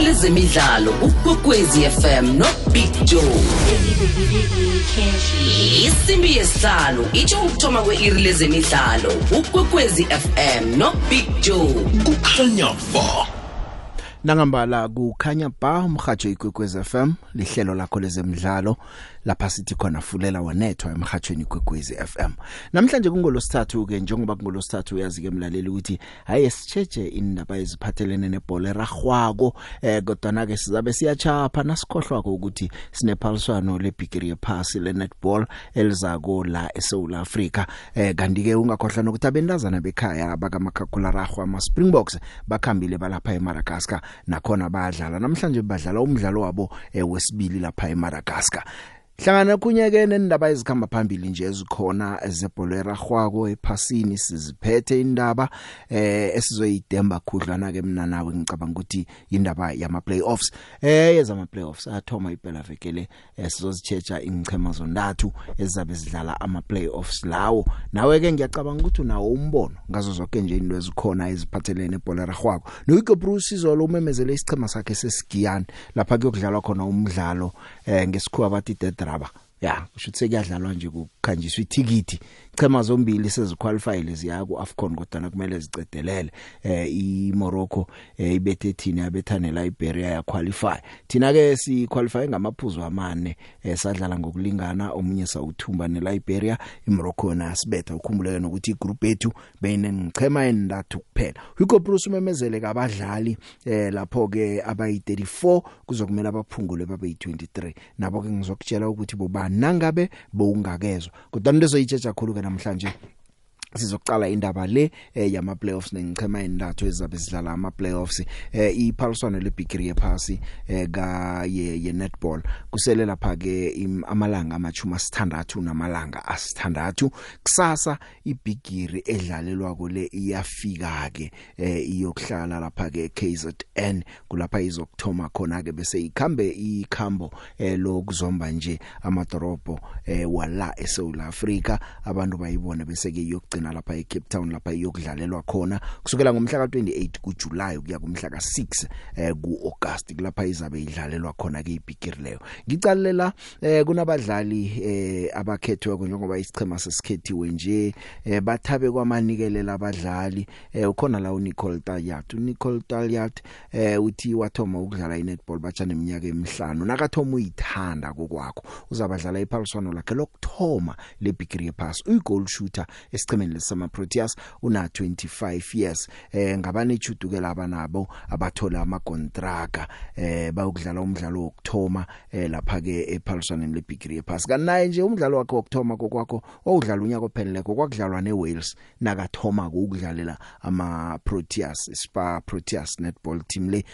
lezemidlalo ukwekwezi fm nobig joe. Isimbi yesihlanu itsho ukuthoma kwe-iri lezemidlalo ukwekwezi fm nobig joe. Kukhanya ba. Nangambala kukhanya ba umhajo igwegwez FM lihlelo lakho lezemidlalo lapha sithi khona fulela wanethwa emhajweni igwegwez FM namhlanje kungolosithathu ke njengoba kungolosithathu uyazi ke emlaleli ukuthi hayi sicheje indaba eziphathelene nebhola eragwako eh kodwa ke sizabe siyachapha nasikhohlwako ukuthi sinephaliswano lebigiri yepass le netball elizako la eSouth Africa eh kanti ke ungakhohlwa nokuthi abentazana bekhaya bakamakhakhula ragwa ama Springboks bakhambile balapha eMadagascar nakhona bayadlala namhlanje badlala umdlalo wabo eh, wesibili lapha eMadagascar. Hlangana kunyeke nendaba ezikhamba phambili nje ezikhona zebholera rhwako ephasini siziphethe indaba eh esizoyidemba khudlwana ke mina nawe. Ngicabanga ukuthi indaba yama playoffs eh yezama playoffs athoma iphela vekele eh, sizozichecha ingchema zondathu ezizabe zidlala ama playoffs lawo. Nawe ke ngiyacabanga ukuthi unawo umbono ngazo zonke nje into ezikhona eziphathelene ebholera rhwako. Noyiko Bruce izolo umemezele isichema sakhe sesigiyani lapha kuyokudlalwa khona umdlalo eh ngesikhuwa bathi dedraba ya kusho ukuthi sekuyadlalwa nje kukhanjiswa ithikithi chema zombili seziqualifyile ziya ku AFCON kodwa kumele zicedelele eh iMorocco eh, ibethe thina yabethane la Liberia ya qualify thina ke si qualify ngamaphuzu amane eh, sadlala ngokulingana omunye sawuthumba ne Liberia iMorocco nasibetha ukhumbuleke nokuthi igroup yethu beyinengichema endathu kuphela. Hugo Bruce umemezele kabadlali eh lapho ke abayi 34 kuzokumela abaphungule babe 23 nabo ke ngizokutshela ukuthi bobani nangabe bowungakezwe kodwa into ezoyitsheja kakhulu ke namhlanje. Sizokucala indaba le eh, yama playoffs nengichema indathu ezabe sidlala ama playoffs eh, iphaliswano lebigiri yephasi eh, ka ye, ye netball kusele lapha ke amalanga amachuma sithandathu namalanga asithandathu. Kusasa ibigiri edlalelwa kule iyafika ke eh, iyokuhlala lapha ke KZN kulapha izokthoma khona ke bese ikhambe ikhambo eh, lokuzomba nje amadoropo eh, wala eSouth Africa abantu bayibona bese ke yokugcina lapha eCape Town lapha iyokudlalelwa khona. Kusukela ngomhla ka28 kuJuly kuya kumhla ka6 eh kuAugust kulapha izabe idlalelwa khona ke ibigiri leyo. Ngicalela eh kunabadlali eh abakhethwe njengoba isichema sesikhethiwe nje eh bathabe kwamanikelela abadlali. Eh ukhona la uNicole Talyat. uNicole Talyat eh uthi wathoma ukudlala iNetball batsha neminyaka emihlanu. Nakathoma uyithanda kokwakho. Uzabadlala iphaliswano lakhe lokthoma lebigiri yepass uyigoal shooter esichemeni lesama Proteas una 25 years. Eh ngabane ichudukela abanabo? Abathola ama contract eh bayokudlala umdlalo wokthoma eh lapha ke ephaliswaneni lebigiri yepass kanaye nje umdlalo wakhe wokthoma kokwakho owudlala unyaka opheleleko kwakudlalwa neWales nakathoma ukudlalela ama Proteas Spa Proteas netball team le.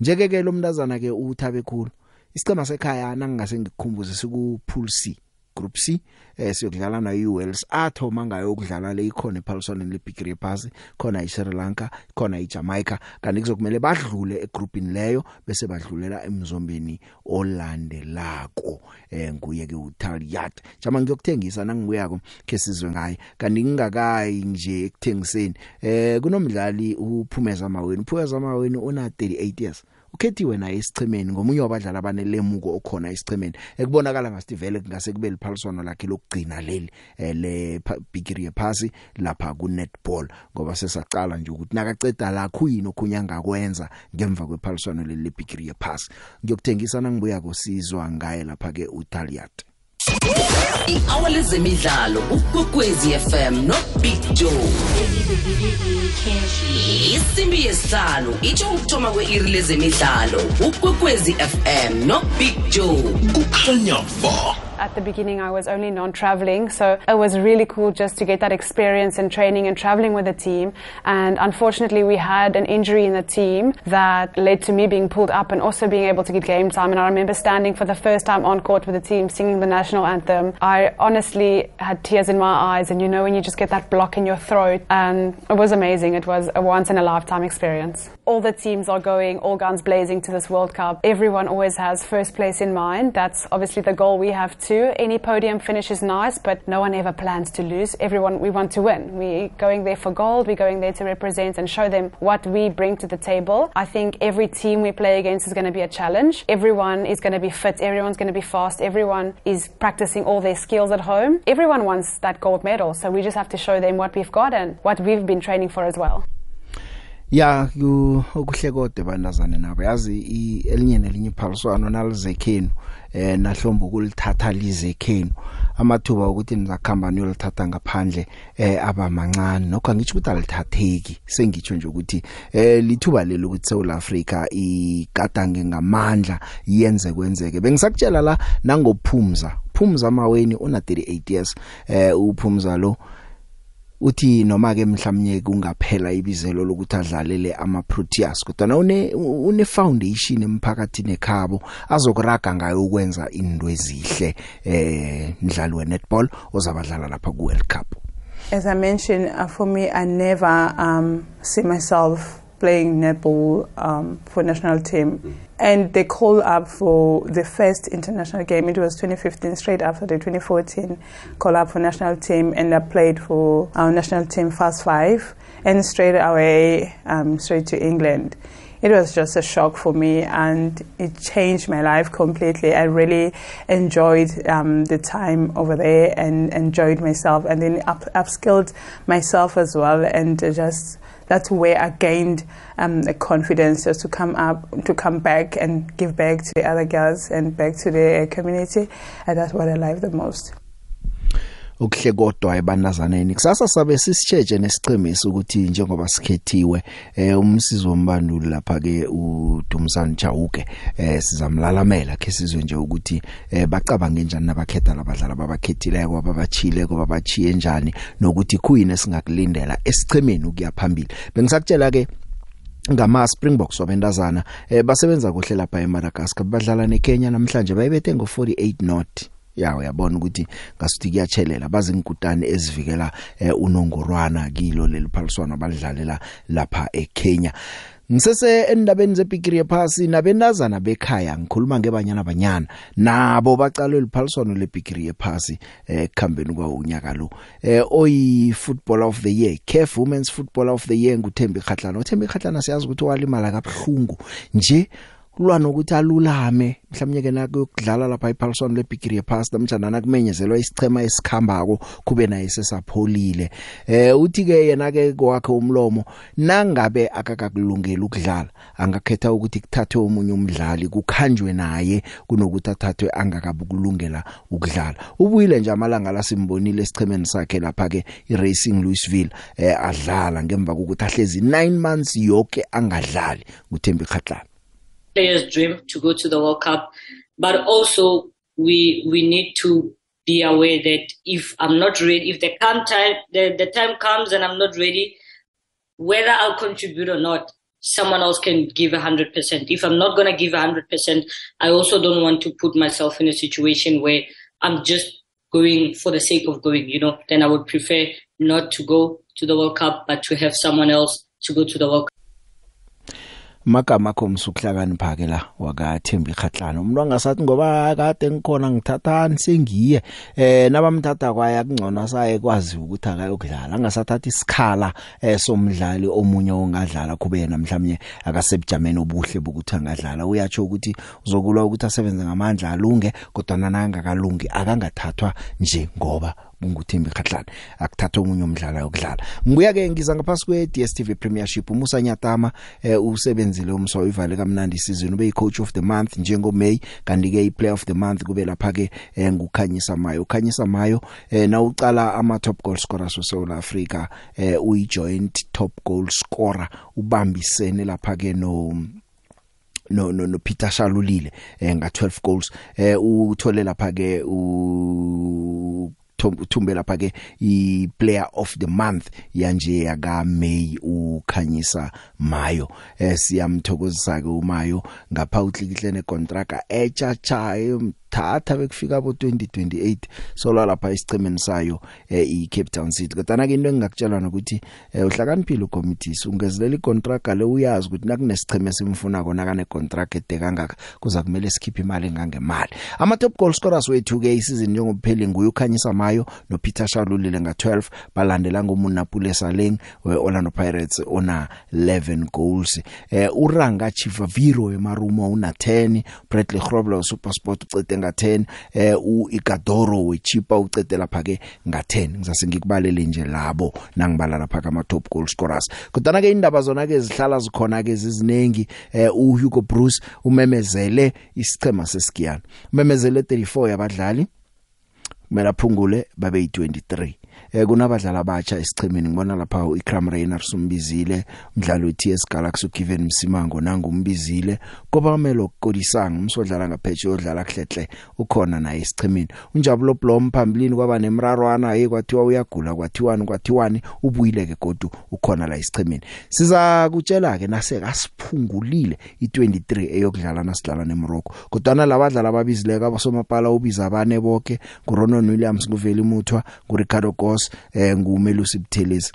Njeke ke lo mntazana ke uthabe khulu isicema sekhaya nangingase ngikukhumbuze siku pool C group C eh siyokudlala na uWales athoma ngayo ukudlala le ikhona ephaliswaneni lebigiri yephasi khona iSri Lanka khona iJamaica. Kanti kuzokumele badlule egroupini leyo bese badlulela emzombeni olandelako eh nguye ke uTalyat jama ngiyokuthengisa nangibuyako ke sizwe ngaye. Kanti ngingakayi nje ekuthengiseni. Eh kunomdlali uphumeza maweni uphumeza maweni una 38 years. Ukhethiwe naye isichemeni ngomunye wabadlali abanelemuko okhona isichemeni ekubonakala ngasivele kungase kube liphaliswano lakhe lokugcina leli le bigiri yephasi lapha ku netball ngoba sesacala nje ukuthi nakaceda la khuyini okhunya ngakwenza ngemva kwephaliswano leli lebigiri yephasi. Ngiyokuthengisa nangibuya kosizwa ngaye lapha ke uTaliat i-hour lezemidlalo ukwekwezi fm nobig joe. Isimbi yesihlanu itsho ukuthoma kwe-iri lezemidlalo ukwekwezi fm nobig joe. Kukhanya ba. At the beginning, I was only non traveling, so it was really cool just to get that experience and training and traveling with the team. And unfortunately, we had an injury in the team that led to me being pulled up and also being able to get game time. And I remember standing for the first time on court with the team singing the national anthem. I honestly had tears in my eyes, and you know, when you just get that block in your throat, and it was amazing. It was a once in a lifetime experience. All the teams are going all guns blazing to this World Cup. Everyone always has first place in mind. That's obviously the goal we have too. Any podium finish is nice, but no one ever plans to lose. Everyone, we want to win. We're going there for gold. We're going there to represent and show them what we bring to the table. I think every team we play against is going to be a challenge. Everyone is going to be fit. Everyone's going to be fast. Everyone is practicing all their skills at home. Everyone wants that gold medal. So we just have to show them what we've got and what we've been training for as well. ya ku okuhle kodwa bandazane nabo yazi elinye nelinye iphaliswano nalizekhenu eh nahlomba ukulithatha lizekhenu amathuba ukuthi nizakhamba niyolithatha ngaphandle eh aba mancane nokho ngitsho ukuthi alithatheki. Sengitsho nje ukuthi eh lithuba leli ukuthi South Africa igadange ngamandla yenze kwenzeke. Bengisakutshela la nangophumza phumza. Maweni una 38 years. Eh uphumza lo uthi noma ke mhlawumnye kungaphela ibizelo lokuthi adlalele ama Proteas kodwa une une foundation emphakathini ekhabo azokuraga ngayo ukwenza into ezihle eh mdlali we netball ozabadlala lapha ku World Cup As I mentioned uh, for me I never um see myself playing netball um, for national team. And they called up for the first international game. It was 2015, straight after the 2014 call up for national team, and I played for our national team Fast Five, and straight away, um, straight to England. It was just a shock for me, and it changed my life completely. I really enjoyed um, the time over there and enjoyed myself, and then up, upskilled myself as well, and just that's where I gained um, the confidence just to come up, to come back and give back to the other girls and back to the community. And that's what I like the most. Okuhle kodwa ebanazaneni. Kusasa sabe sisicheje nesiqhemisi ukuthi njengoba sikhethiwe eh umsizo wombanduli lapha ke uDumzana Chauke eh sizamlalamela ke sizwe nje ukuthi eh bacabange njani nabakhetha labadlali ababakhethileko ababachile kwabachiye njani nokuthi kuyini esingakulindela esichemeni ukuya phambili. Bengisakutshela ke ngama Springboks wabentazana eh basebenza kuhle lapha eMadagascar badlala neKenya namhlanje bayibethe ngo 48 not ya uyabona ukuthi ngasuthi kuyachelela bazingkutane ezivikela eh, unongorwana kilo leliphaliswana balidlalela lapha eKenya. Ngisese endabeni zebigiri yephasi nabentazana bekhaya ngikhuluma ngebanyana banyana nabo baqalwe liphaliswano lebigiri yephasi eh khambeni kwa unyaka lo. Eh oyi footballer of the year CAF Women's Footballer of the Year nguThembi Khatlana uThembi Khatlana siyazi ukuthi walimala kabhlungu nje kulwa nokuthi alulame. Mhlawumnye ke nakuyokudlala lapha iPaulson leBigiri yePass namjana nakumenyezelwa isichema esikhambako kube naye sesapholile. Eh uthi ke yena ke kwakhe umlomo nangabe akakakulungela ukudlala angakhetha ukuthi kuthathwe umunye umdlali kukhanjwe naye kunokuthi athathwe angakabukulungela ukudlala. Ubuyile nje amalanga la simbonile esichemeni sakhe lapha ke iRacing Louisville eh adlala ngemva kokuthi ahlezi 9 months yonke angadlali nguThembi Khatlana players' dream to go to the World Cup, but also we we need to be aware that if I'm not ready, if the come time the, the time comes and I'm not ready, whether I'll contribute or not, someone else can give a hundred percent. If I'm not gonna give a hundred percent, I also don't want to put myself in a situation where I'm just going for the sake of going, you know, then I would prefer not to go to the World Cup, but to have someone else to go to the World Cup. Magama akho msukuhlakanipha ke la wakaThembi Khatlana umuntu angasathi ngoba kade ngikhona ngithathani sengiye eh nabamthatha kwaya kungcono asaye kwazi ukuthi akayokudlala. Angasathathi isikhala eh somdlali omunye ongadlala kube yena mhlawumnye akasebujameni obuhle bokuthi angadlala. Uyatsho ukuthi uzokulwa ukuthi asebenze ngamandla alunge kodwa nangakalungi akangathathwa nje ngoba kunguthembi khatlana akuthatha umunye umdlalo yokudlala ngibuya ke ngiza ngaphasi kwe DStv Premiership umusa Nyatama eh, usebenzile umso ivale kamnandi season ube coach of the month njengo May kanti ke player of the month kube lapha ke eh, ngukhanyisa mayo. Ukhanyisa mayo eh, na ucala ama top goal scorers so South Africa eh, uyi joint top goal scorer ubambisene lapha ke no no no no Peter Shalulile eh nga 12 goals. Eh uthole lapha ke u uthumbe lapha ke i player of the month yanje yaka May ukhanyisa Mayo. Eh siyamthokozisa ke uMayo ngapha utlikihle ne contract echachayo thatha bekufika bo 2028 sola lapha isicemeni sayo eh, i Cape Town City. Kodwa ke into engakutshela ukuthi eh, uhlakaniphile ucommittee ungezelela icontract le uyazi ukuthi nakunesicheme simfuna kona kane contract ede kangaka kuza kumele sikhiphe imali engangemali ama top goal scorers wethu ke isizini njengopheli nguye ukhanyisa mayo no Peter Shalulile nga12 balandela ngomuna Pule Saleng we Orlando Pirates ona 11 goals. Eh uranga Chivaviro weMarumo una 10 Bradley Grobler SuperSport ucede nga 10 eh uIgadoro weChipa ucede lapha ke nga 10 ngizase ngikubalele nje labo nangibala lapha kama top goal scorers. Kodwa ke indaba zona ke zihlala zikhona ke zizinengi eh uHugo Bruce umemezele isichema seSkiyana umemezele 34 yabadlali. Kumele aphungule babe yi23 eh kunabadlali abatsha esichemeni ngibona lapha uIkram Rainer sumbizile umdlali weTS Galaxy uGiven Msimango nangumbizile Kobamelo Kodisang umsodlala ngaphetshe odlala khlehle ukhona naye esichemeni unjabulo Blom phambilini kwaba nemrarwana hey kwathiwa uyagula kwathiwani kwathiwani ubuyile ke godu ukhona la esichemeni siza kutshela ke nase kasiphungulile i23 eyokudlala nasidlala neMorocco kodwa labadlali ababizileka abasomapala ubiza abane bonke nguRonon Williams nguveli Muthwa nguRicardo Gos eh nguMelusi Buthelezi.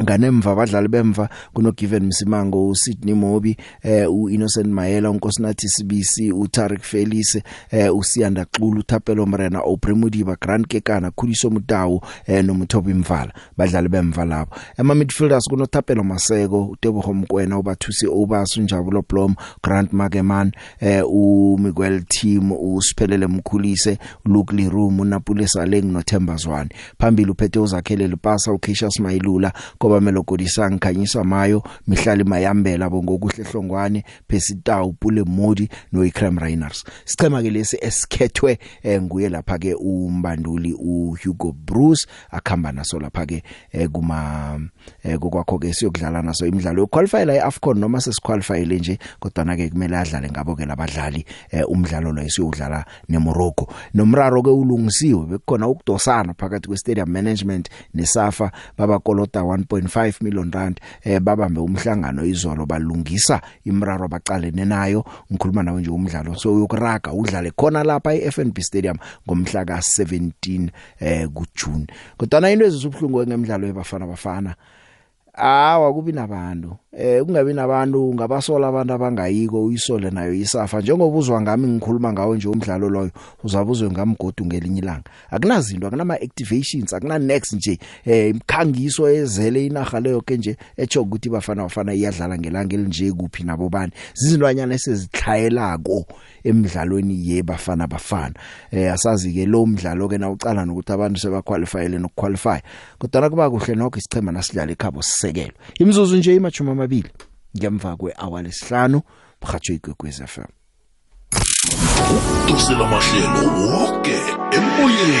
Nganemva abadlali bemva kuno Given Msimango uSydney Mobi eh uInnocent Mayela uNkosinathi Sibisi uTarik Felise eh uSiyanda Xulu uThapelo Mrena oPremudiba Grant Kekana Khuliso Mutawu eh noMthobi Mvala badlali bemva lapho ema midfielders kuno Thapelo Maseko uTebogo Mkwena ubathusi Obasu Njabulo Blom Grant Mageman eh uMiguel Team usiphelele Mkhulise Luke Leroom uNapule Saleng noThemba Zwane. Phambili uphethe uzakhele Lupasa uKisha Smayilula ngoba melogolisa ngikhanyiswa mayo mihlali mayambela bongokuhle hlongwane Pesitawu Pule Modi no Ikram Rainers sichema ke lesi esikhethwe eh, nguye lapha ke umbanduli uHugo Bruce akhamba naso lapha ke eh, kuma eh, kokwakho ke siyokudlala naso imidlalo yoqualify la eAfcon noma sesiqualifyile nje kodwa na ke kumele adlale ngabo ke labadlali umdlalo lo esiyodlala neMorocco. Nomraro ke ulungisiwe bekukhona ukudosana phakathi kwe-stadium management neSAFA babakolota 1.5 million rand eh babambe umhlangano izolo balungisa imraro baqalene nayo ngikhuluma nawe nje umdlalo. So uyokuraga udlale khona lapha eFNB Stadium ngomhla ka17 eh kuJune. Kodwa into ezisubhlungu ngemidlalo yebafana bafana Awa kubi nabantu. Eh kungabi nabantu ngabasola abantu abangayiko uyisole nayo isafa. Njengoba uzwa ngami ngikhuluma ngawo nje umdlalo loyo uzabuzwe ngamgodu ngelinye ilanga. Akunazinto akunama activations akuna next nje eh imkhangiso ezele inaga leyo ke nje echo ukuthi bafana bafana iyadlala ngelanga elinje kuphi nabo bani zizilwanyana esezithlayelako emidlalweni yebafana bafana. Eh asazi ke lo mdlalo ke nawucala nokuthi abantu sebaqualifyele nokuqualify kodwa kuba kuhle nokho isichema nasidlala ekhabo sisekelwe. Imizuzu nje imachuma amabili ngemva kwehour lesihlanu mhajo igwegwez FM dosela mahlelo wonke emoyeni.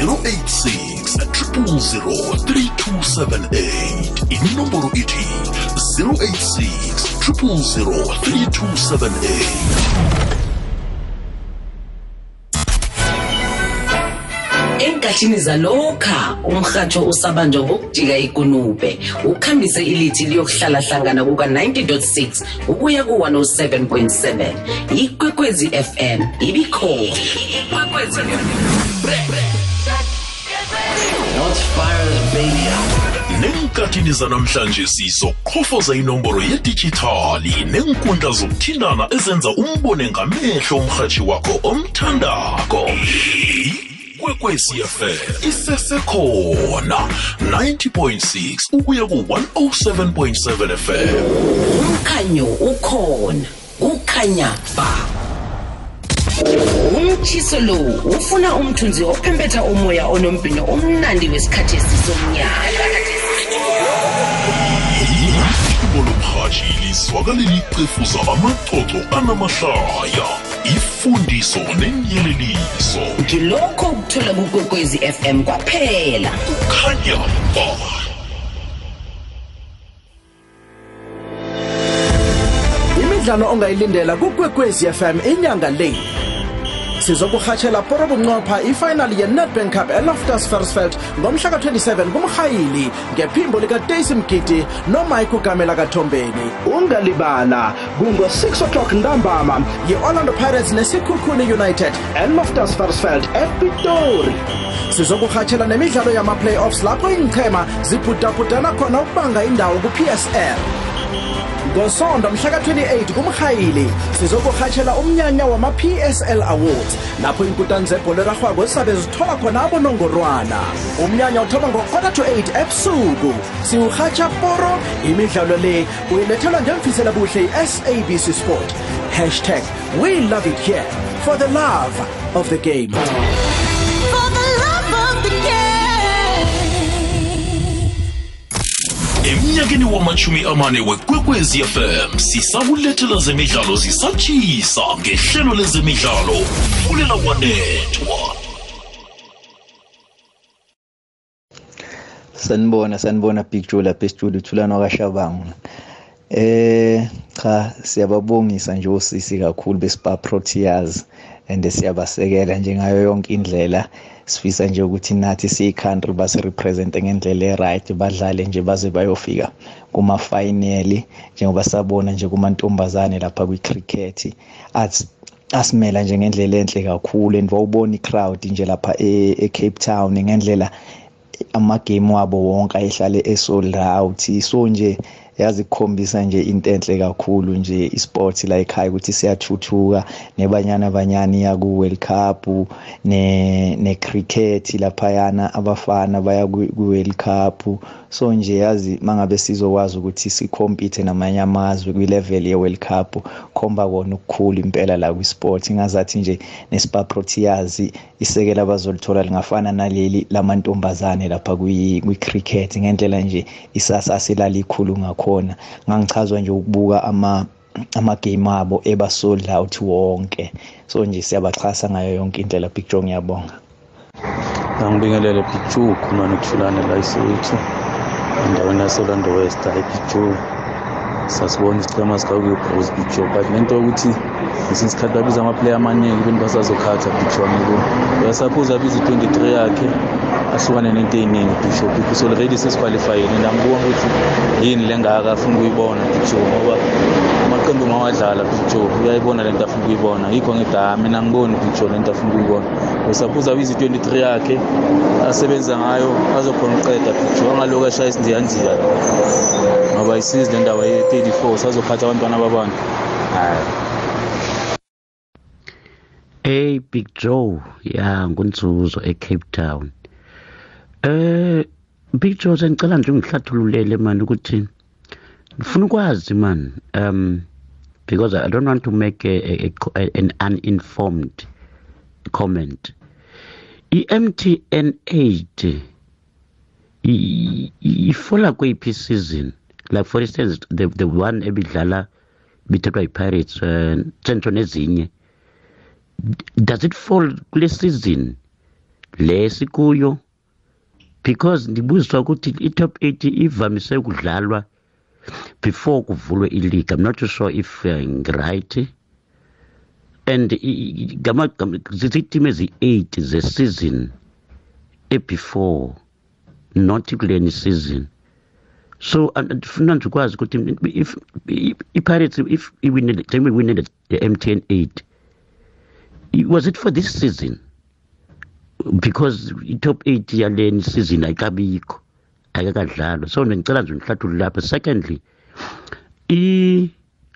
086 3278 inomboro ithi 086 3278 enkathini zalokha umrhatsho usabanjwa ngokujika ikunube. Ukhambise ilithi liyokuhlala hlangana kuka-90.6 ukuya ku-107.7 ikwekwezi fm ibikhona. Nenkathini zanamhlanje sizoqhofoza inomboro yedijithali nenkundla zokuthindana ezenza umbone ngamehlo umrhatshi wakho omthandako. Ikwekwecfm isesekhona 90.6 ukuya ku-107.7 fm umkhanyo ukhona kukhanya ba. Umtshiso lo ufuna umthunzi ophempetha umoya onombhino omnandi wesikhathi esisomnyaka ibo lomrhatshi lizwakaleli cefuza amacoco anamahlaya. Ifundiso nenyeleliso ngilokho ukuthola kukwekwezi fm kwaphela. Khanya ba. Imidlalo ongayilindela kukwekwezi FM inyanga le. Sizokurhatshela poro bunqopha ifinal ye-nedbank cup eloftus versfeld ngomhla ka-27 kumrhayili ngephimbo likastacy mgidi nomike ugamela kathombeni. Ungalibala kungo-6 o'clock ntambama yi-orlando pirates nesikhukhuni united eloftus versfeld epitori. Sizokurhatshela nemidlalo yama-playoffs lapho iinchema zibhudabhudana khona ukubanga indawo ku-psl ngosonto mhla ka-28 kumrhayili. Sizokurhatshela umnyanya wama-psl awards. Lapho iinkutani zebholo erarhwako zizabe zithola khona abonongorwana. Umnyanya uthoma ngo-quarter to 8 ebusuku. Siwurhatsha poro imidlalo le uyilethelwa ngemfisela buhle i-sabc sport. Hashtag we love it here for the love of the game. Emnyakeni wamachumi amane wekwekwezi fm sisakulethela zemidlalo zisatshisa ngehlelo lezemidlalo fulela wanethwa sanibona sanibona big joe lapha estudio thulana wakashabangu. Eh cha siyababongisa nje osisi kakhulu besipa proteas and siyabasekela njengayo yonke indlela. Sifisa nje ukuthi nathi siyi-country basirepresente ngendlela e-right badlale nje baze bayofika kuma-finali njengoba sabona nje kumantombazane lapha kwi-cricket. Asimela nje ngendlela enhle kakhulu and wawubona i-crowd nje lapha e- e-cape town ngendlela amagame wabo wonke ayehlale esold out. So nje yazi kukhombisa nje into enhle kakhulu nje isport la ekhaya ukuthi siyathuthuka nebanyana banyana iya ku World Cup ne ne cricket laphayana abafana baya ku ku World Cup. So nje yazi mangabe sizokwazi ukuthi sicompete namanye amazwe kwi level ye World Cup khomba kona ukukhulu impela la kwi sport ngazathi nje nespa Proteas isekela abazolithola lingafana naleli lamantombazane lapha kwi kwi cricket ngendlela nje isasa silala ikhulu ngakhona. Ngangichazwa nje ukubuka ama amagame abo eba sold out wonke. So nje siyabaxhasa ngayo yonke indlela Big Joe ngiyabonga. Angibingelele Pichu khuluma nokuhlulana la eSoweto endaweni yasolando west hayi Pichu. Sasibona isichema sikakuyibruce Pichu. But lento yokuthi ngesinye isikhathi babiza amaplayer amaningi beni basazokhatha Pichu amibo uyasaphoza abiza i-23 yakhe ahlukane nento ey'ningi Pichu. Because already sesiqualifyile and angibona ukuthi yini le ngaka afuna ukuyibona Pichu ngoba amaqembu mawadlala Pichu uyayibona lento afuna ukuyibona. Yikho ngithi ah mina angiboni Pichu lento afuna ukuyibona. Usaphuza abiza i-23 yakhe asebenza ngayo azokhona ukuqeda Pichu angaloku ashaya isindiyandiya ngoba isizi le ndaba ye-34 sazophatha abantwana babantu Hey Big Joe. Ya ngunzuzo eCape Town. Eh Big Joe sengicela nje ungihlathululele man ukuthi ngifuna ukwazi man um because I don't want to make a, a, a, an uninformed comment. I-MTN 8 i- i- ifola kweyiphi season? Like for instance the the one ebidlala bithethwa yi-Pirates uh, Centro nezinye. Does it fall kule season? Lesikuyo because ndibuziswa ukuthi i-top 8 ivamise ukudlalwa before kuvulwe ileague i'm not too sure if uh, right and ziziteam ezi-8 ze-season ebefore not kuleni season. So ndifuna nje ukwazi ukuthi if i-pirates if iwinile njengoba iwinile the mtn 8 was it for this season? Because i-top 8 yaleni season ayikabikho. Ayikakadlalwa so ngicela nje ngihlathulule lapha. Secondly i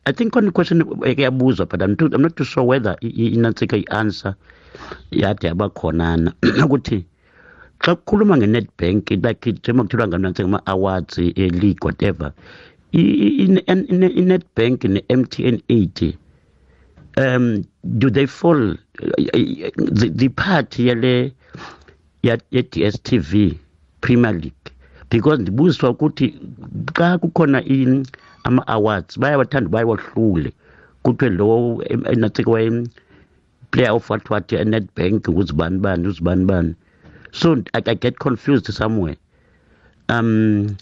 I think one question ekuyabuzwa but I'm, too, I'm not too sure whether i- i- inansika i-answer yade yabakhonana ukuthi xa kukhuluma nge-netbank like njengoba kuthiwa nganansi ngama-awards e-league whatever i- i- i- i- i-netbank ne-mtn 8 um do they fall the, the part yale ya ya DStv Premier League? Because ndibuziswa ukuthi xa kukhona in ama awards bayawathanda bayawahlule kuthiwe lo enatsike waye player of what what Nedbank uzibani bani uzibani bani so I, I get confused somewhere. Um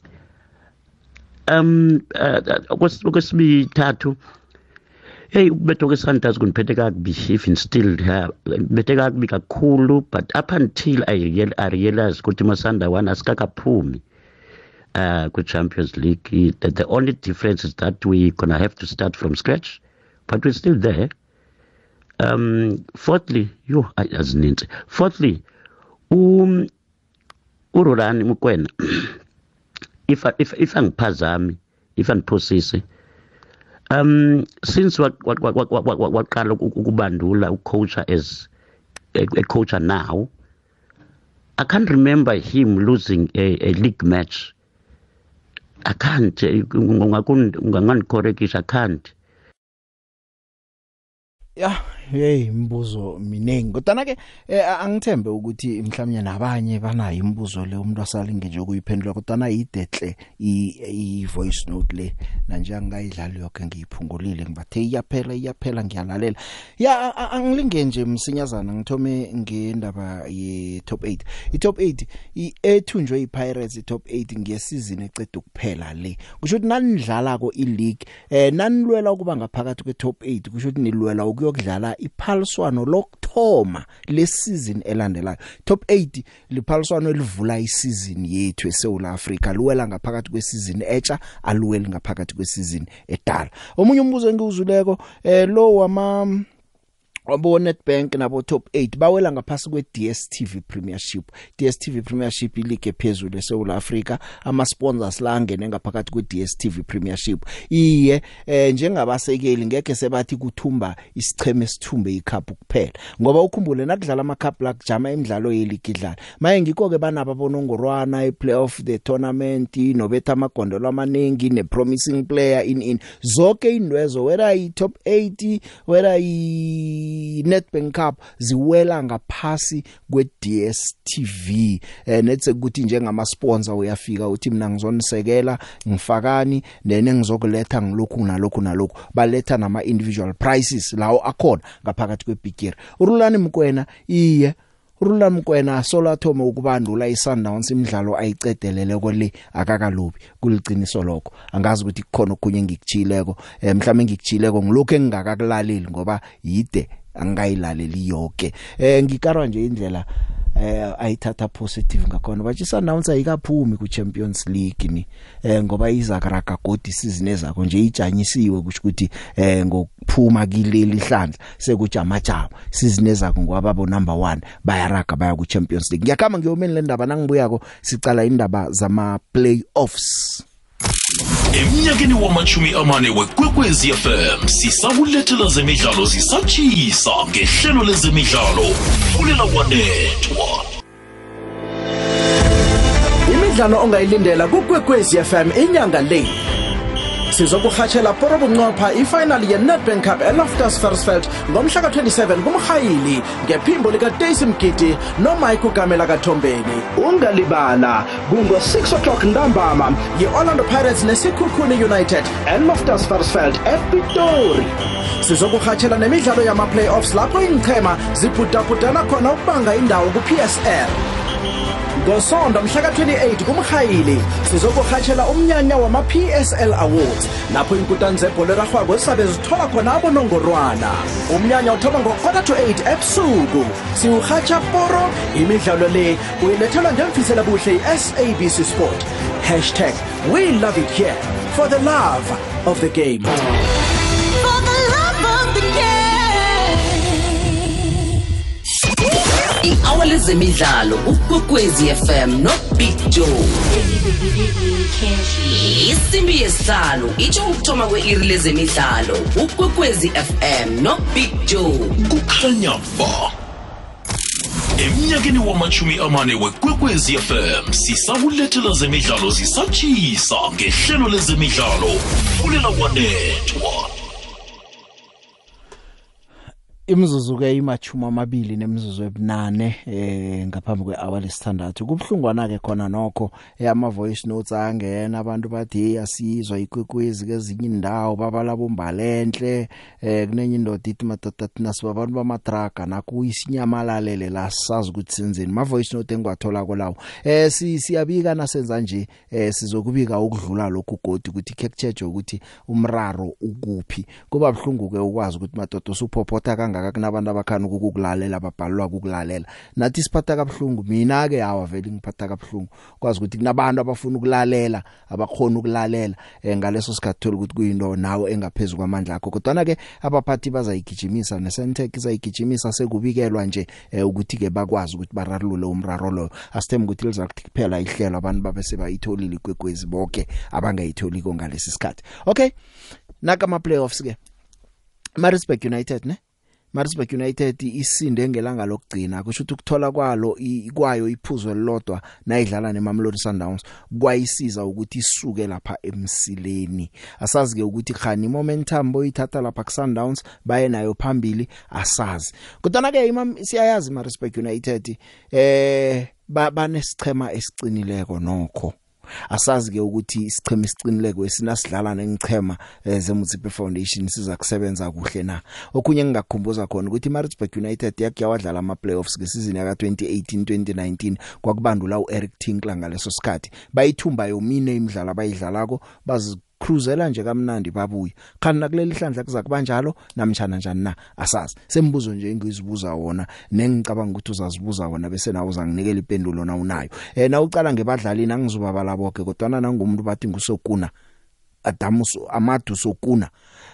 um uh, okwesibithathu hey ukubethwa kwe-sundowns kundiphethe kakubi even still yeah, ngiphethe kakubi kakhulu but up until i, real, I realize ukuthi masanda one asikakaphumi uh, kwi-champions league. The, the only difference is that we gonna have to start from scratch but we're still there. Um fourthly yo azininzi. Fourthly um urolani mukwena if if if angiphazami if angiphosise um since wa- wa- wa- wa- wa- wa- waqala uku- ukubandula ucoacher as a, a coacher now i can't remember him losing a, a league match i can't eh, ungakun- ungangandicorrectisha i can't ya hey imibuzo miningi kodwa ke eh, angithembe ukuthi mhlawumnye nabanye banayo imibuzo le umuntu asalinge nje ukuyiphendula kodwa na yidetle i voice note le nanje angayidlali yonke ngiyiphungulile ngibathe iyaphela iyaphela ngiyalalela. Ya angilinge nje msinyazana ngithome ngendaba ye top 8 i top 8 i ethunjwe i Pirates i top 8 ngesizini eceda ukuphela le? Kusho ukuthi nanidlala ko i league eh nanilwela ukuba ngaphakathi kwe top 8 kusho ukuthi nilwela ukuyokudlala iphaliswano lokthoma lesizini elandelayo. Top 8 liphaliswano elivula isizini yethu eSouth Africa luwela ngaphakathi kwesizini etsha aluweli ngaphakathi kwesizini edala. Omunye umbuzo engiwuzuleko eh lo wama wabo Nedbank nabo top 8 bawela ngaphasi kwe DStv Premiership. DStv Premiership ileague ephezulu eSouth Africa ama sponsors la angene ngaphakathi kwe DStv Premiership. Iye eh njengabasekeli ngeke sebathi kuthumba isicheme sithumbe icup kuphela ngoba ukhumbule nakudlala ama cup la kujama imidlalo yeleague idlala. Maye ngikho ke banaba bonongorwana i playoff the tournament nobetha amagondolo amaningi ne promising player in in. Zonke indwezo whether i top 80 whether i Nedbank Cup ziwela ngaphasi kwe DStv eh nethe ukuthi njengama sponsor uyafika uthi mina ngizonisekela ngifakani nene ngizokuletha ngilokhu nalokhu nalokhu. Baletha nama individual prices lawo akhona ngaphakathi kwebigiri. Urulani mkwena iye. Urula Mkwena solathoma ukubandula iSundowns imidlalo ayicedelele kole akakalubi kuliciniso lokho. Angazi ukuthi kukhona okunye ngikuchileko eh, mhlawumbe ngikuchileko ngilokho engingakakulaleli ngoba yide angayilaleli yonke eh ngikarwa nje indlela eh ayithatha positive ngakhona. Bathi Sundowns ayikaphumi ku Champions League ni eh ngoba izakaraga godi season ezakho nje ijanyisiwe kusho ukuthi eh ngokuphuma kileli hlandla sekujama jama season ezakho ngwababo number 1 bayaraga baya ku Champions League. Ngiyakhamba ngiyomeni le ndaba nangibuyako sicala indaba zama playoffs emnyakeni wamachumi amane wekwekwezi fm sisakulethela zemidlalo zisatshisa ngehlelo lezemidlalo fulela kwanethwa imidlalo ongayilindela kukwekwezi FM inyanga le sizokuhatshela porobunqopha ifinal ye-nedbank cup eloftus versfeld ngomhla ka-27 kumrhayili ngephimbo likastacy mgidi nomike ugamela kathombeni. Ungalibala kungo-6 o'clock ntambama yi-orlando pirates nesikhukhuni united eloftus versfeld epitori. Sizokuhatshela nemidlalo yama-playoffs lapho iinchema zibhudabhudana khona ukubanga indawo ku-psl ngosonto mhla ka-28 kumrhayili. Sizokurhatshela umnyanya wama-psl awards. Lapho iinkutani zebholo erarhwako zisabe zithola khona abonongorwana. Umnyanya uthoma ngo-quarter to 8 ebusuku. Siwurhatsha poro imidlalo le uyilethelwa ngemfisela buhle i-sabc sport. Hashtag we love it here for the love of the game. I-hour lezemidlalo ukwekwezi fm no big joe. Isimbi yesihlanu itsho ukuthoma kwe-iri lezemidlalo ukwekwezi fm no big joe. Kukhanya ba. Emnyakeni wamachumi amane wekwekwezi fm sisakulethela zemidlalo zisatshisa ngehlelo lezemidlalo fulela kwanethwa Imzuzu ke imachuma amabili nemizuzu ebunane eh ngaphambi kwehour lesithandathu. Kubhlungwana ke khona nokho eh, ama voice notes angena abantu bathi hey asizwa ikwekwezi kezinye indawo babalabo mbalenhle eh kunenye indoda ithi matata thina sibabantu bamatraga nakuyisinyamalalele la sazi ukuthi senzeni. Ma voice note engwathola kolawo eh si siyabika nasenza nje eh sizokubika ukudlula lokhu godi ukuthi kekcheje ukuthi umraro ukuphi. Kuba bhlungu ke ukwazi ukuthi madoda usuphophotha kangaka kunabantu abakhana ukukulalela babhalwa ukulalela nathi siphatha kabhlungu mina ke hawa vele ngiphatha kabhlungu kwazi ukuthi kunabantu abafuna ukulalela abakhona ukulalela eh, ngaleso sikhathi thola ukuthi kuyinto nawe engaphezulu kwamandla akho. Kodwa ke abaphathi bazayigijimisa nesentech izayigijimisa sekubikelwa nje eh, ukuthi ke bakwazi ukuthi bararulule umraro lo asithemba ukuthi lizakuthi kuphela ihlelo abantu babe sebayitholile ikwekwezi bonke abangayitholiko ngalesi sikhathi. Okay naka ama playoffs ke Maritzburg United ne? Maritzburg United isinde ngelanga lokugcina kusho ukuthi ukuthola kwalo ikwayo iphuzo elilodwa nayidlala neMamelodi Sundowns kwayisiza ukuthi isuke lapha emsileni. Asazi ke ukuthi khani momentum boyithatha lapha ku Sundowns baye nayo phambili asazi. Kodwa ke imam siyayazi Maritzburg United eh banesichema esicinileko nokho. Asazi ke ukuthi isicheme isicinileko esinasidlala nengichema eh, zeMutsipe Foundation siza kusebenza kuhle na? Okunye engingakukhumbuza khona ukuthi Maritzburg United yakhe yawadlala ama playoffs ngesizini yaka 2018 2019 kwakubandula uEric Tinkler ngaleso sikhathi. Bayithumba yomine imidlalo abayidlalako bazi cruzela nje kamnandi babuya khani nakuleli hlandla kuza kubanjalo namtjana njani na? Asazi. Sembuzo nje engizibuza wona nengicabanga ukuthi uzazibuza wona bese nawe uzanginikela ipendulo na unayo. Eh na ucala ngebadlalini angizobabala bonke kodwa nangumuntu bathi ngusokuna Adamus Amadu Sokuna.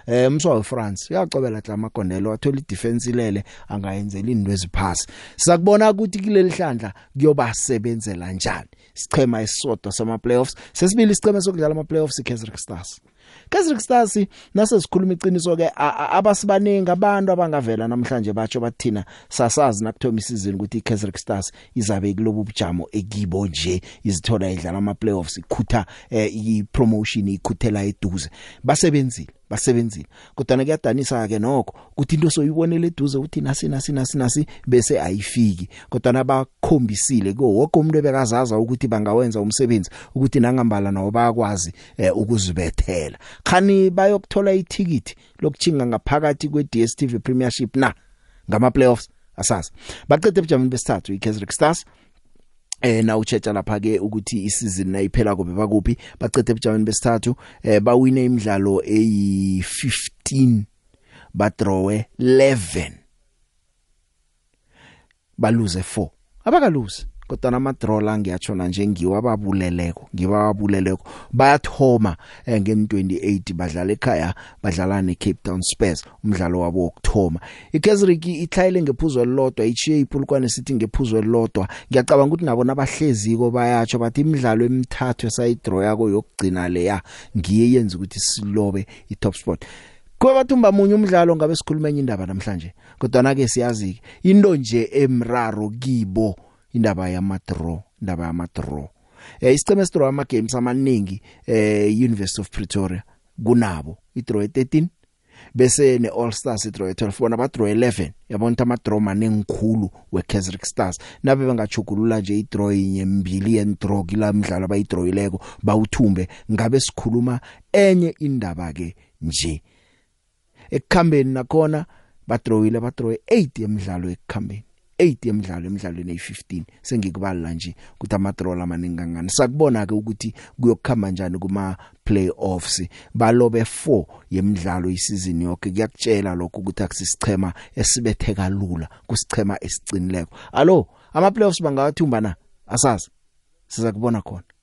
Eh umswa weFrance uyacobela hla amagondelo wathola idefense ilele angayenzela into eziphasi sizakubona ukuthi kuleli hlandla kuyobasebenzela njani. Sichema esisodwa sama playoffs sesibili isichema sokudlala ama playoffs iKaizer Stars Kaizer Stars nase sikhuluma iqiniso ke abasibaningi abantu abangavela namhlanje batsho bathina sasazi nakuthoma isizini ukuthi iKaizer Stars izabe kulobu bujamo ekibo nje izithola idlala ama playoffs ikhutha eh, ipromotion ikhuthela eduze. Basebenzile. Basebenzile. Kodwa kuyadanisa ke nokho ukuthi into soyibonele eduze uthi nasi nasi nasi nasi bese ayifiki. Kodwa nabakhombisile ko wonke umuntu ebekazaza ukuthi bangawenza umsebenzi ukuthi nangambala nawo bayakwazi eh, ukuzibethela. Khani bayokuthola ithikithi lokuchinga ngaphakathi kwe DStv Premiership na? Ngama playoffs asazi. Baqede ebujameni besithathu iKaizer Stars eh na uchecha lapha ke ukuthi isizini nayiphela kobe bakuphi? Bacethe ebujameni besithathu eh bawine imidlalo eyi15 badrawe 11 baluze 4 abakaluze kodwa nama-draw la ngiyatshona nje ngiwa babuleleko ngibabuleleko bayathoma eh, nge-28 badlala ekhaya badlala ne-Cape Town Spurs umdlalo wabo wokuthoma. iKaizerik itlhayele ngephuzo elilodwa ichiye ipulukwane sithi ngephuzo elilodwa. Ngiyacabanga ukuthi nabo nabahleziko bayatsho bathi imidlalo emithathu esayidraw yako yokugcina leya ngiye yenza ukuthi silobe i-top spot. Kuba bathumba munye umdlalo ngabe sikhuluma enye indaba namhlanje kodwa na ke siyazi into nje emraro kibo indaba yama draw indaba yama draw eh isiceme esidraw ama games amaningi eh University of Pretoria kunabo idraw 13 bese ne All Stars idraw 12 bona ba draw 11 yabona ama draw manengikhulu we Kaizer Stars. Nabe bangachugulula nje idraw inye mbili en draw kila mdlalo abayidrawileko bawuthumbe ngabe sikhuluma enye indaba ke nje. Ekukhambeni nakhona badrawile badrawwe 8 yemidlalo ekukhambeni. 8 yemidlalo emidlalweni ey15 sengikubala nje ukuthi amadraw amaningi kangani sakubona ke ukuthi kuyokukhamba njani kuma playoffs balobe 4 yemidlalo isizini yonke kuyakutshela lokho ukuthi akusisichema esibetheka lula kusichema esicinileko allo ama playoffs bangawathumba na? Asazi siza kubona khona.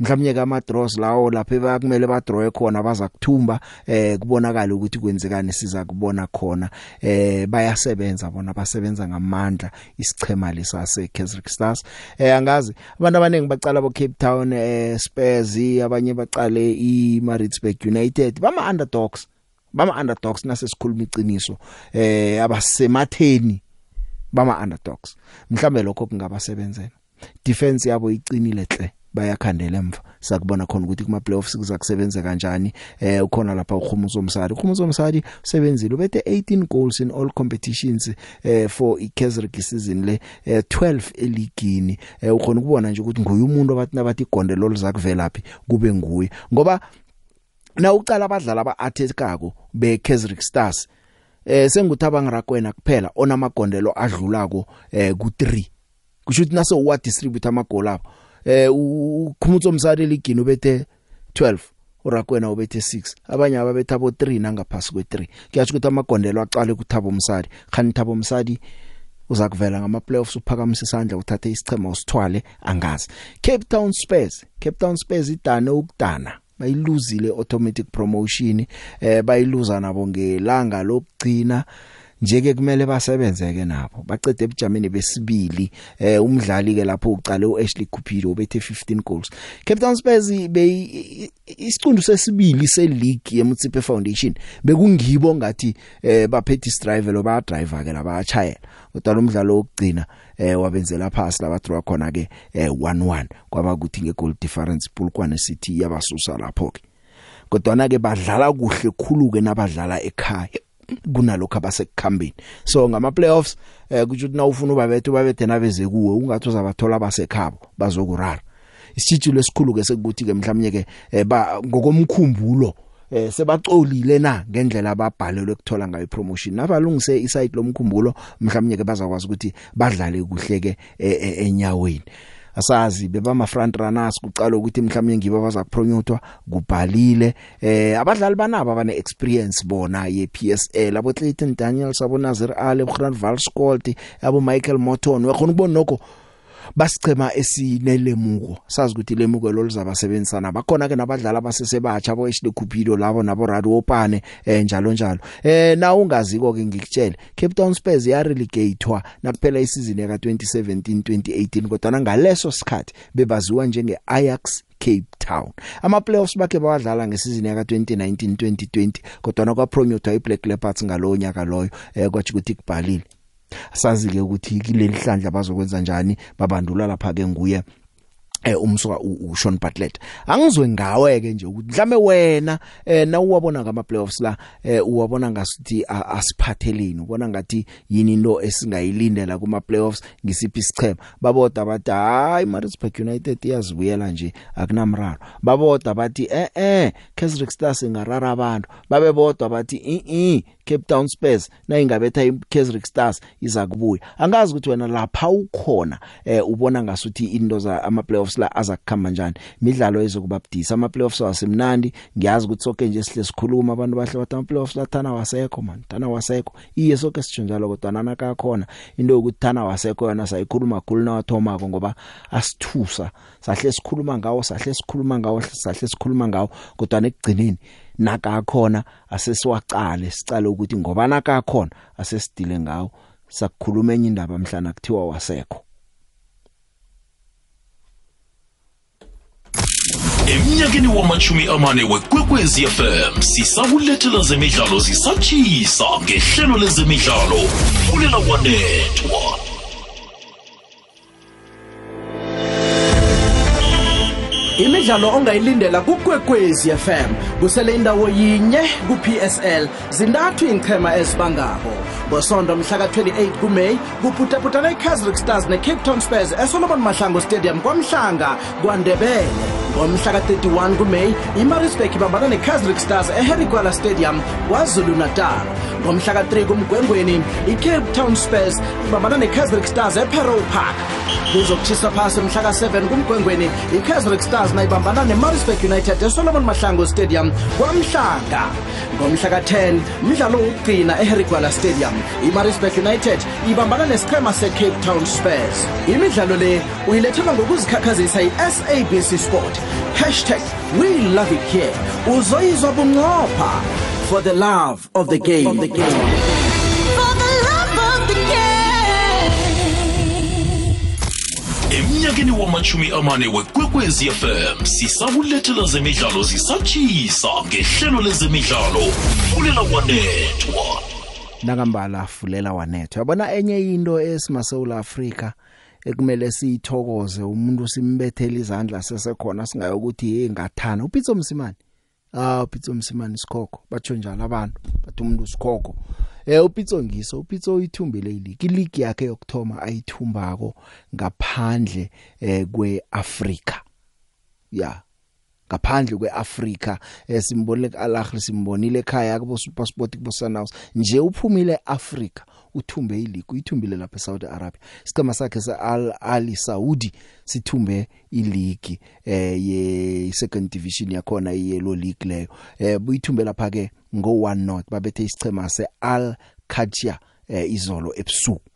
Mhlawumnye ke ama draws lawo lapha bakumele ba draw khona baza kuthumba eh kubonakala ukuthi kwenzekani siza kubona khona. Eh bayasebenza bona basebenza ngamandla isichema lesase Kaizer Stars eh angazi abantu abanengi bacala bo Cape Town eh Spurs abanye baqale i Maritzburg United bama underdogs bama underdogs nasesikhuluma iqiniso eh abasematheni bama underdogs mhlambe lokho kungabasebenzela. Defense yabo iqinile hle bayakhandela emva. Sakubona khona ukuthi kuma playoffs kuza kusebenza kanjani. Eh ukhona lapha ukhumuzo Msadi ukhumuzo Msadi usebenzile ubethe 18 goals in all competitions eh for iKaizer season le eh, 12 eligini. Eh ukhona ukubona nje ukuthi nguye umuntu abathi nabathi igondelo lizakuvelaphi kube nguye. Ngoba na uqala abadlali abaathekako beKaizer Stars eh senguthabang rakwena kuphela onamagondelo adlulako eh ku3 kusho ukuthi nase uwa distribute amagoli apho eh ukhumutso msari ligini ubethe 12 urakwena ubethe 6 abanye ababetha abo 3 nangaphasi kwe3 kuyasho ukuthi amagondelo aqale kuthabo msadi khani thabo msadi uza kuvela ngama playoffs uphakamise isandla uthathe isichema usithwale angazi. Cape Town Spurs Cape Town Spurs idane ukudana. Bayiluzile automatic promotion. Eh bayiluza nabo ngelanga lokugcina. Njeke kumele basebenzeke nabo. Baqede ebujameni besibili eh umdlali ke lapho uqale uAshley Cupido ubethe 15 goals. Cape Town Spurs be isicundu sesibili seleague yeMutsipe Foundation bekungibo ngathi eh baphethe driver lo ba driver ke labachayela kodwa lo mdlalo wokugcina eh wabenzela phasi laba draw khona ke eh 1-1 kwaba ukuthi nge goal difference Polokwane City yabasusa lapho ke kodwa ke badlala kuhle khulu ke nabadlala ekhaya. Kunalokho abasekukhambeni. So ngama playoffs eh kuthi ukuthi nawufuna ubabethe ubabethe nabeze kuwe ungathi uzabathola abasekhabo bazokurara. Isitshilo esikhulu ke sekuthi ke mhlawumnye ke eh, ba ngokomkhumbulo eh sebacolile na ngendlela ababhalelwe ukuthola ngayo promotion nabalungise isite lomkhumbulo mhlawumnye ke bazakwazi ukuthi badlale kuhle ke e- e- enyaweni. Asazi bebama front runners kuqala ukuthi mhlawumnye ngibo bazakupromotwa kubhalile. Eh abadlali banabo abane experience bona ye PSL abo Clayton Daniels abo Nazir Ali abo Grant Valscolt abo Michael Morton wakhona ukubona nokho basichema esinelemuko sazi ukuthi lemuko lo lizabasebenzisana bakhona ke nabadlali abasesebatsha abo Ashley Cupido labo nabo Radio Opane eh njalo njalo eh na ungaziko ke ngikutshela Cape Town Spurs ya relegatewa nakuphela isizini ya 2017 2018 kodwa ngaleso sikhathi bebaziwa njenge Ajax Cape Town. Ama playoffs bakhe bawadlala ngesizini yaka 2019 2020 kodwa nakwa promoter iBlack Leopards ngalowo nyaka loyo eh kwathi ukuthi kubhalile. Sazi ke ukuthi kileli hlandla bazokwenza njani babandula lapha ke nguye eh umsuka uSean Bartlett. Angizwe ngawe ke nje ukuthi mhlambe wena eh na uwabona ngama playoffs la eh uwabona ngasithi asiphatheleni ubona ngathi yini into esingayilindela kuma playoffs ngisiphi isichema? Baboda bathi hayi Maritzburg United iyazibuyela nje akunamraro. Baboda bathi eh eh Kaizer Stars ingarara abantu. Babe bodwa bathi i i Cape Town Spurs na ingabetha iKaizer Stars iza kubuya. Angazi ukuthi wena lapha ukhona eh ubona ngasuthi into za ama playoffs la azakukhamba njani. Imidlalo ezokubabdisa ama playoffs wasemnandi ngiyazi ukuthi sonke nje sihle sikhuluma abantu bahle bathi ama playoffs la thana wasekho man thana wasekho. Iye sonke sitsho njalo kodwa nana kakhona into yokuthi thana wasekho yona sayikhuluma khulu nawathomako ngoba asithusa. Sahle sikhuluma ngawo sahle sikhuluma ngawo sahle sikhuluma ngawo kodwa nekugcineni nakakhona asesiwacale sicale ukuthi ngoba nakakhona asesidile ngawo sakukhuluma enye indaba mhlana kuthiwa wasekho. Emnyakeni wamachumi amane wekwekwezi fm sisakulethela zemidlalo zisatshisa ngehlelo lezemidlalo fulela wanethwa imidlalo ongayilindela kukwekwezi FM kusele indawo yinye ku-PSL zintathu iinqhema ezibangako. Ngosonto mhla ka-28 kumeyi kuputaputana i-kaizer stars ne-cape town spurs esolomon mahlango stadium kwamhlanga kwandebele. Ngomhla ka-31 kumeyi imarisburg ibambana ne-kaizer stars eherigwala stadium kwazulu natal ngomhla ka-3 kumgwengweni i-cape town spurs ibambana ne-kaizer stars epero park. Kuzokutshisa phasi mhla ka-7 kumgwengweni i-kaizer stars nayibambana ne-marisburg united esolomon mahlango stadium kwamhlanga. Ngomhla ka-10 mdlalo wokugcina eherigwala stadium. Imarisburg united ibambana nesiqhema se-cape town spurs. Imidlalo le uyilethelwa ngokuzikhakhazisa yi-sabc sport. Hashtag we love it here. Uzoyizwa bunqopha for the love of the game, of the game. Emnyakeni wamachumi amane wekwekwezi fm sisakulethela zemidlalo zisatshisa ngehlelo lezemidlalo. Fulela wanethwa. Nakambala fulela wanetho yabona enye into esimasewula Afrika ekumele siyithokoze umuntu simbethele izandla sesekhona singayo ukuthi hey ngathana. Upitso msimani ah upitso msimani isikhokho batsho njalo abantu bathi umuntu isikhokho eh upitso ngiso upitso uyithumbile iligi iligi yakhe yokthoma ayithumbako ngaphandle eh kweAfrika. Ya ngaphandle kweAfrika esimbonile kuAlahli simbonile ekhaya kubo SuperSport kubo Sunhouse nje uphumile eAfrika. Uthumbe ileague uyithumbile lapha eSaudi Arabia. Isicema sakhe seAl Ali Saudi sithumbe ileague eh ye second division yakhona iyellow league leyo. Eh buyithumbe lapha ke ngo 1 not babethe isicema seAl Qadsia eh izolo ebusuku.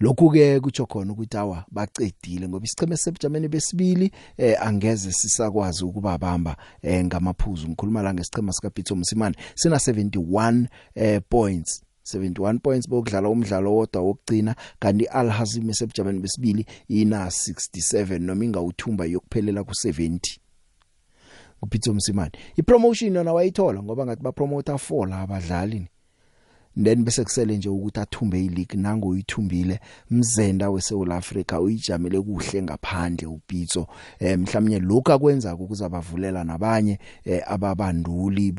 Lokhu ke kutsho khona ukuthi awa bacedile ngoba isicheme sebujameni besibili eh angeze sisakwazi ukubabamba eh ngamaphuzu. Ngikhuluma la ngesichema sika Pitso Msimane sina 71 eh points. 71 points bokudlala umdlalo wodwa wokugcina kanti Al Hazim esebujameni besibili ina 67 noma ingawuthumba yokuphelela ku 70 uPitso Msimane ipromotion yona wayithola ngoba ngathi ba promoter 4 la abadlali then bese kusele nje ukuthi athumbe ileague nango uyithumbile mzenda weSouth Africa uyijamile kuhle ngaphandle uPitso. Eh mhlawumnye lokho akwenza ukuzabavulela nabanye eh, ababanduli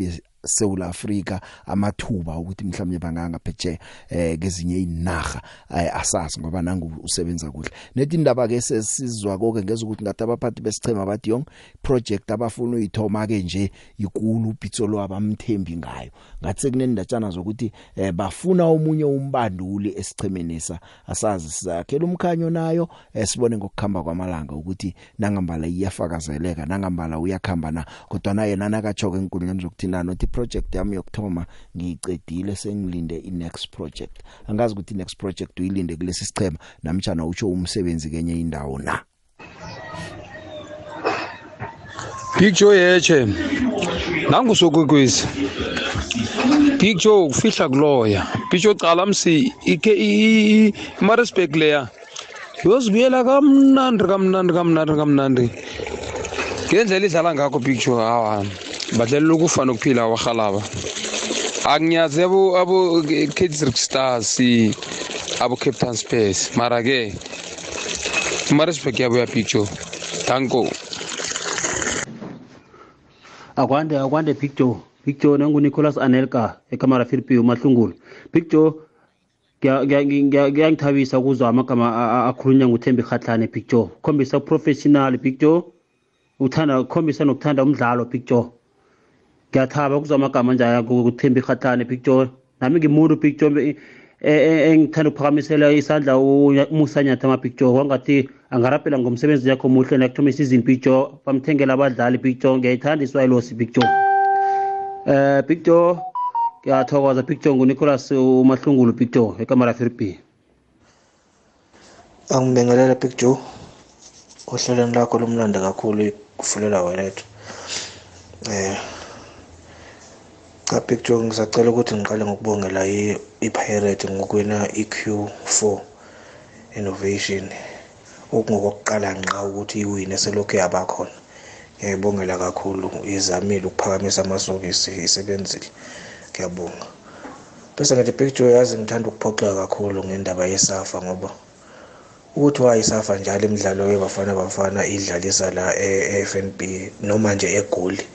South Africa amathuba ukuthi mhlawumnye banganga phetshe eh kezinye inaga eh, asazi ngoba nangu usebenza kuhle. Nethi indaba ke sesizwa konke ngeza ukuthi ngathi abaphathi besichema bathi yong project abafuna uyithoma ke nje ikulu Pitsolo abamthembi ngayo. Ngathi sekunendatshana zokuthi eh, bafuna omunye umbanduli esichemenesa asazi sizakhela umkhanyo nayo eh, sibone ngokukhamba kwamalanga ukuthi nangambala iyafakazeleka nangambala uyakhamba na. Kodwa naye nanakachoke enkundleni zokuthindana uthi project yami yokthoma ngicedile sengilinde inext project. Angazi ukuthi inext project uyilinde kulesi sichema namtjana utsho umsebenzi kenye indawo na. Big Joe yeche nangusokwekwezi Big Joe ufihla kuloya. Big Joe cala msi ike iMaritzburg leya yozibuyela kamnandi kamnandi kamnandi kamnandi. Ngendlela idlala ngakho Big Joe hawa badlalela ukufa nokuphila wahalaba akunyazi abo abo Kaizer Stars abo Cape Town Spurs. Mara ke Maritzburg yabo ya Big Joe? Danko. Akwande akwande Big Joe. Big Joe nangu Nicholas Anelka ekamara Philippine mahlungulu Big Joe ngiyangithabisa ukuzwa amagama akhulunywa nguThembi Khatlane Joe. Khombisa professional Joe. Uthanda khombisa nokuthanda umdlalo Joe. Ngiyathaba ukuzwa amagama njaya kuThembi Khatlane Big Joe nami ngimuntu Big Joe engithanda ukuphakamisela isandla umusa nyathama Big Joe wangathi angarapela ngomsebenzi yakho muhle nakuthoma isizini Big Joe bamthengela abadlali Big Joe ngiyayithanda iswayilosi Big Joe eh Big Joe ngiyathokoza. Big Joe nguNicholas umahlungulu Big Joe ekamara Philippine angibingelela Big Joe ohlelweni lakho lomlando kakhulu kufulela welethu eh. Cha Big Joe ngisacela ukuthi ngiqale ngokubongela iPirate ngokwena iQ4 innovation. Okungokuqala nqa ukuthi iwine selokhu yabakhona ngiyayibongela kakhulu izamile ukuphakamisa amasokisi isebenzile. Ngiyabonga. Bese ngathi Big Joe yazi ngithanda ukuphoxeka kakhulu ngendaba yesafa ngoba ukuthi wayisafa njalo imidlalo yebafana bafana idlalisa la eFNB noma nje egoli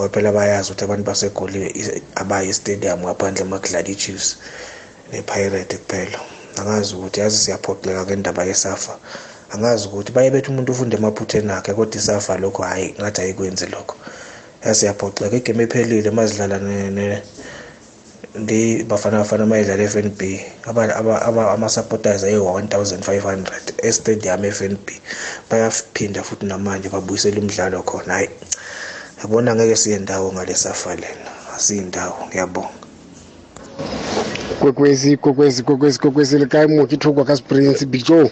ngoba phela bayazi ukuthi abantu basegoli abayi stadium ngaphandle makudlala iChiefs nePirate kuphela. Angazi ukuthi yazi siyaphoxeka ngendaba yesafa. Angazi ukuthi baye bethi umuntu ufunde emaphutheni akhe kodwa isafa lokho hayi ngathi ayikwenzi lokho. Yasiyaphoxeka igame ephelile mazidlala ndi bafana bafana mayidlala FNB ama-supporters ayi-1500 estadium FNB bayaphinda futhi namanje babuyisela umdlalo khona hayi yabona ngeke siye ndawo ngale safa lena asiyindawo ngiyabonga. Kwekwezi kwekwezi kwekwezi kwekwezi le kae mo ke thoko ka springs big joe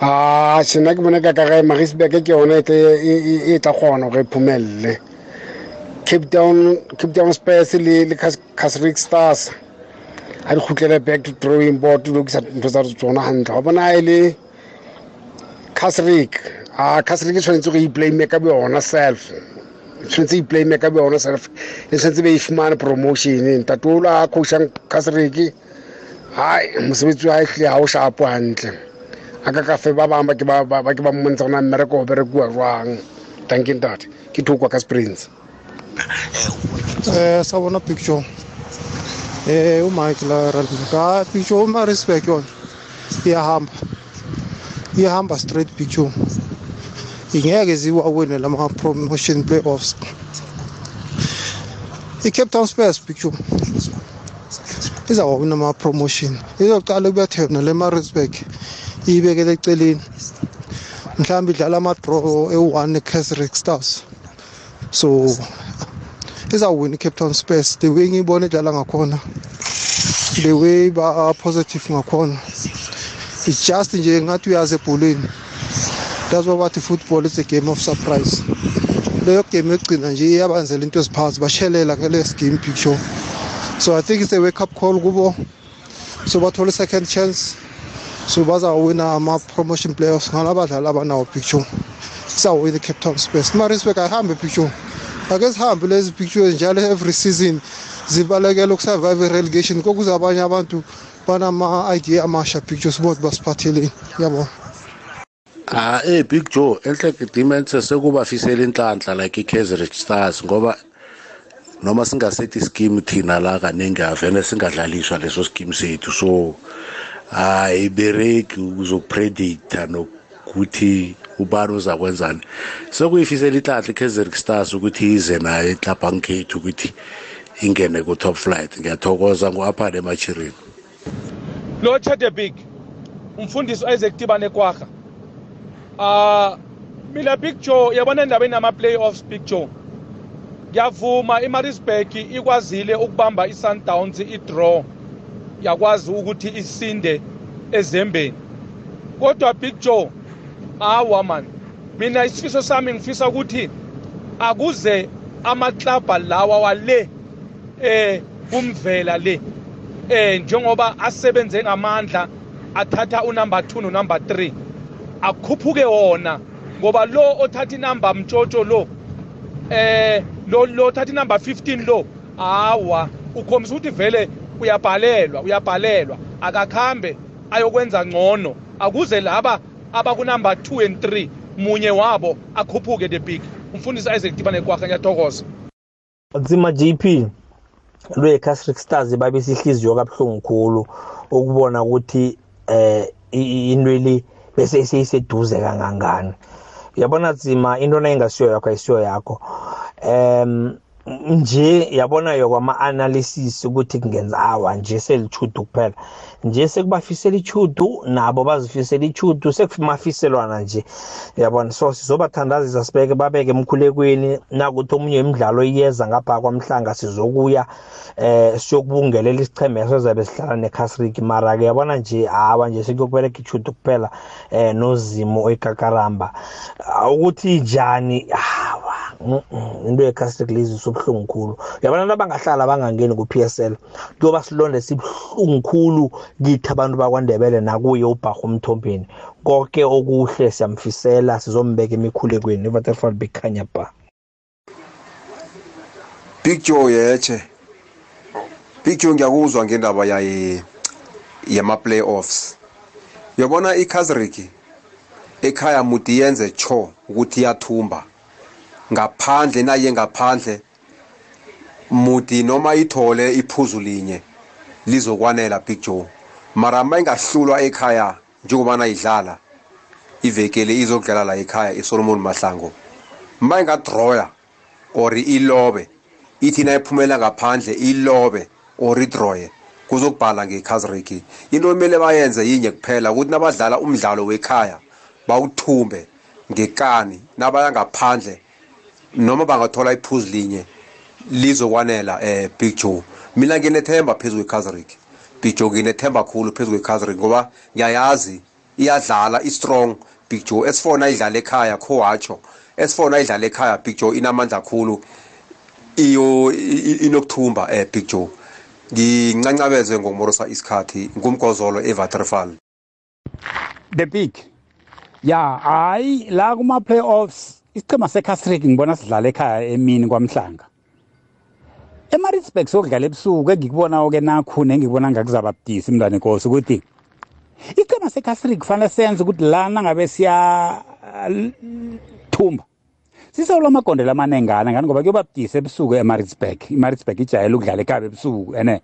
a tšhena ke bona ka ka gae magisburg ke yona e tla kgona go iphumelele cape town cape town spurs le le casrick stars. A di khutlele back to drawing board lokisa ntho tsa tsona hantle. Wa bona e le casrick. A casrick e tshwanetse go iplaymaker be yona self. Tshwanetse iplaymaker be yona self e tshwanetse be e fumane promotion ntatolo a coachang casrick hayi mosebetsi wa ehlile ha o shapo hantle a ka ka fe ba bangwe ba ke ba- mmontsha gona mmereko o berekiwa jwang tankeng tate ke thoko ka springs Eh sawubona picture. Eh uMike la ka picture uma respect yona. Iyahamba. Iyahamba straight picture. Ingeke ziwawine lama promotion playoffs. I-Cape Town Spurs picture. Izawawina ama promotion. Izoqala kuyathena le Maritzburg. Ibekele eceleni. Mhlawumbe idlala ama draw e1 eKaiserslautern Stars. So izawuwina i-cape town space the way ngiyibona idlala ngakhona the way ba-positive ngakhona it's just nje ngathi uyazi ebholeni that's why bathi football is a game of surprise. Leyo game yokugcina nje iyabanzela into eziphansi bashelela ngaleso game picture. So i think it's a wake up call kubo. So bathole i-second chance. So bazawina ama-promotion playoffs ngalabadlali abanawo picture. Isawina i-cape town space marisburg ayihambe picture. Ake sihambe lezi pictures njalo every season zibalekela ukusurvive i-relegation. Kokuze abanye abantu banama-idea amasha pictures bothi basiphatheleni yabona? Ah eh Big Joe enhle dimense sekubafisela inhlanhla like iKaizer Stars ngoba noma singasethi scheme thina la kaningi avene singadlaliswa leso scheme sethu. So ayibereki ukuzopredict nokuthi ubani uzakwenzani. Sekuyifisela inhlanhla iKaizer Stars ukuthi ize nayo eklabha ngekhethu ukuthi ingene ku top flight. Ngiyathokoza ngoaphane emachirini lo Chede Big umfundisi Isaac Tibane Kwagga. Ah mina Big Joe yabona endabeni nama playoffs Big Joe? Ngiyavuma iMaritzburg ikwazile ukubamba iSundowns idraw. Yakwazi ukuthi isinde ezembeni. Kodwa Big Joe awa man mina isifiso sami ngifisa ukuthi akuze amaklabha lawa wale eh kumvela le eh njengoba asebenze ngamandla athatha unumber 2 no number 3 akhuphuke wona ngoba lo othatha inamba mtshotsho lo eh lo lo othatha inamba 15 lo hawa ukhombisa ukuthi vele uyabhalelwa uyabhalelwa akakhambe ayokwenza ngcono. Akuze laba abakunumber 2 and 3 munye wabo akhuphuke the big. Umfundisi Isaac Tibane kwakhe ngiyathokoza. Nzima JP lwe-Casric Stars babisa ihliziyo kabuhlungu khulu ukubona ukuthi eh into le bese iseyiseduze kangangani? Uyabona nzima into nayingasiyo yakho ayisiyo yakho. Um nje yabona yokwama-analysis ukuthi kungenza awa nje selichudu kuphela nje sekubafisela ichudu nabo bazifisela ichudu sekumafiselwana nje. Yabona so sizobathandazisa sibeke babeke emkhulekweni nakuthi omunye imidlalo iyeza ngapha kwamhlanga sizokuya eh siyokubungelela isicheme sozabe sihlala nekhasriki mara-ke yabona nje hawa nje sekuyokubereka ichudu kuphela eh nozimo ekakaramba Ah, ukuthi njani? Hawa into yekhasriki lezi sobuhlungu khulu. Yabona abantu abangahlala bangangeni ku-PSL kuyoba silonde sibuhlungu khulu kithi abantu bakwandebele nakuye ubharha umthombeni konke okuhle siyamfisela sizombeka emikhulekweni. Iwaterfall bikhanya ba Big Joe yeche Big Joe ngiyakuzwa ngendaba yaye yama playoffs. Uyabona iKazriki ekhaya muti yenze cho ukuthi iyathumba. Ngaphandle naye ngaphandle muti noma ithole iphuzu linye lizokwanela Big Joe. Mara mayingahlulwa ekhaya njengoba idlala ivekele izokudlala la ekhaya eSolomon Mahlango mayingadroya or ilobe. Ithi nayiphumela ngaphandle ilobe or idroye. Kuzokubhala ngekhazriki into emele bayenze yinye kuphela ukuthi nabadlala umdlalo wekhaya bawuthumbe ngekani nabaya ngaphandle noma bangathola iphuzu linye lizokwanela eh Big Joe. Mina nginethemba phezulu kweKazrik Big Joe nginethemba kakhulu phezulu kweKazrik ngoba ngiyayazi iyadlala i-strong. Big Joe esifona idlala ekhaya khowacho esifona idlala ekhaya Big Joe inamandla kakhulu iyo i- i- inokuthumba eh Big Joe. Ngincancabeze ngomorosa isikhathi ngumgozolo eVaterfall the big. Ya hayi la kuma playoffs isichema seCastrick ngibona sidlala ekhaya emini kwamhlanga. eMaritzburg sokudlala ebusuku engikubona ke nakho nengikubona ngakuzaba budisi mntwana inkosi ukuthi isicema secasric kufanele senze ukuthi lana ngabe siyathumba sisawula amagondelo amanengana ngani? Ngoba kuyoba budisa ebusuku emaritzburg. Imaritzburg ijayele ukudlala ekhaba ebusuku ene?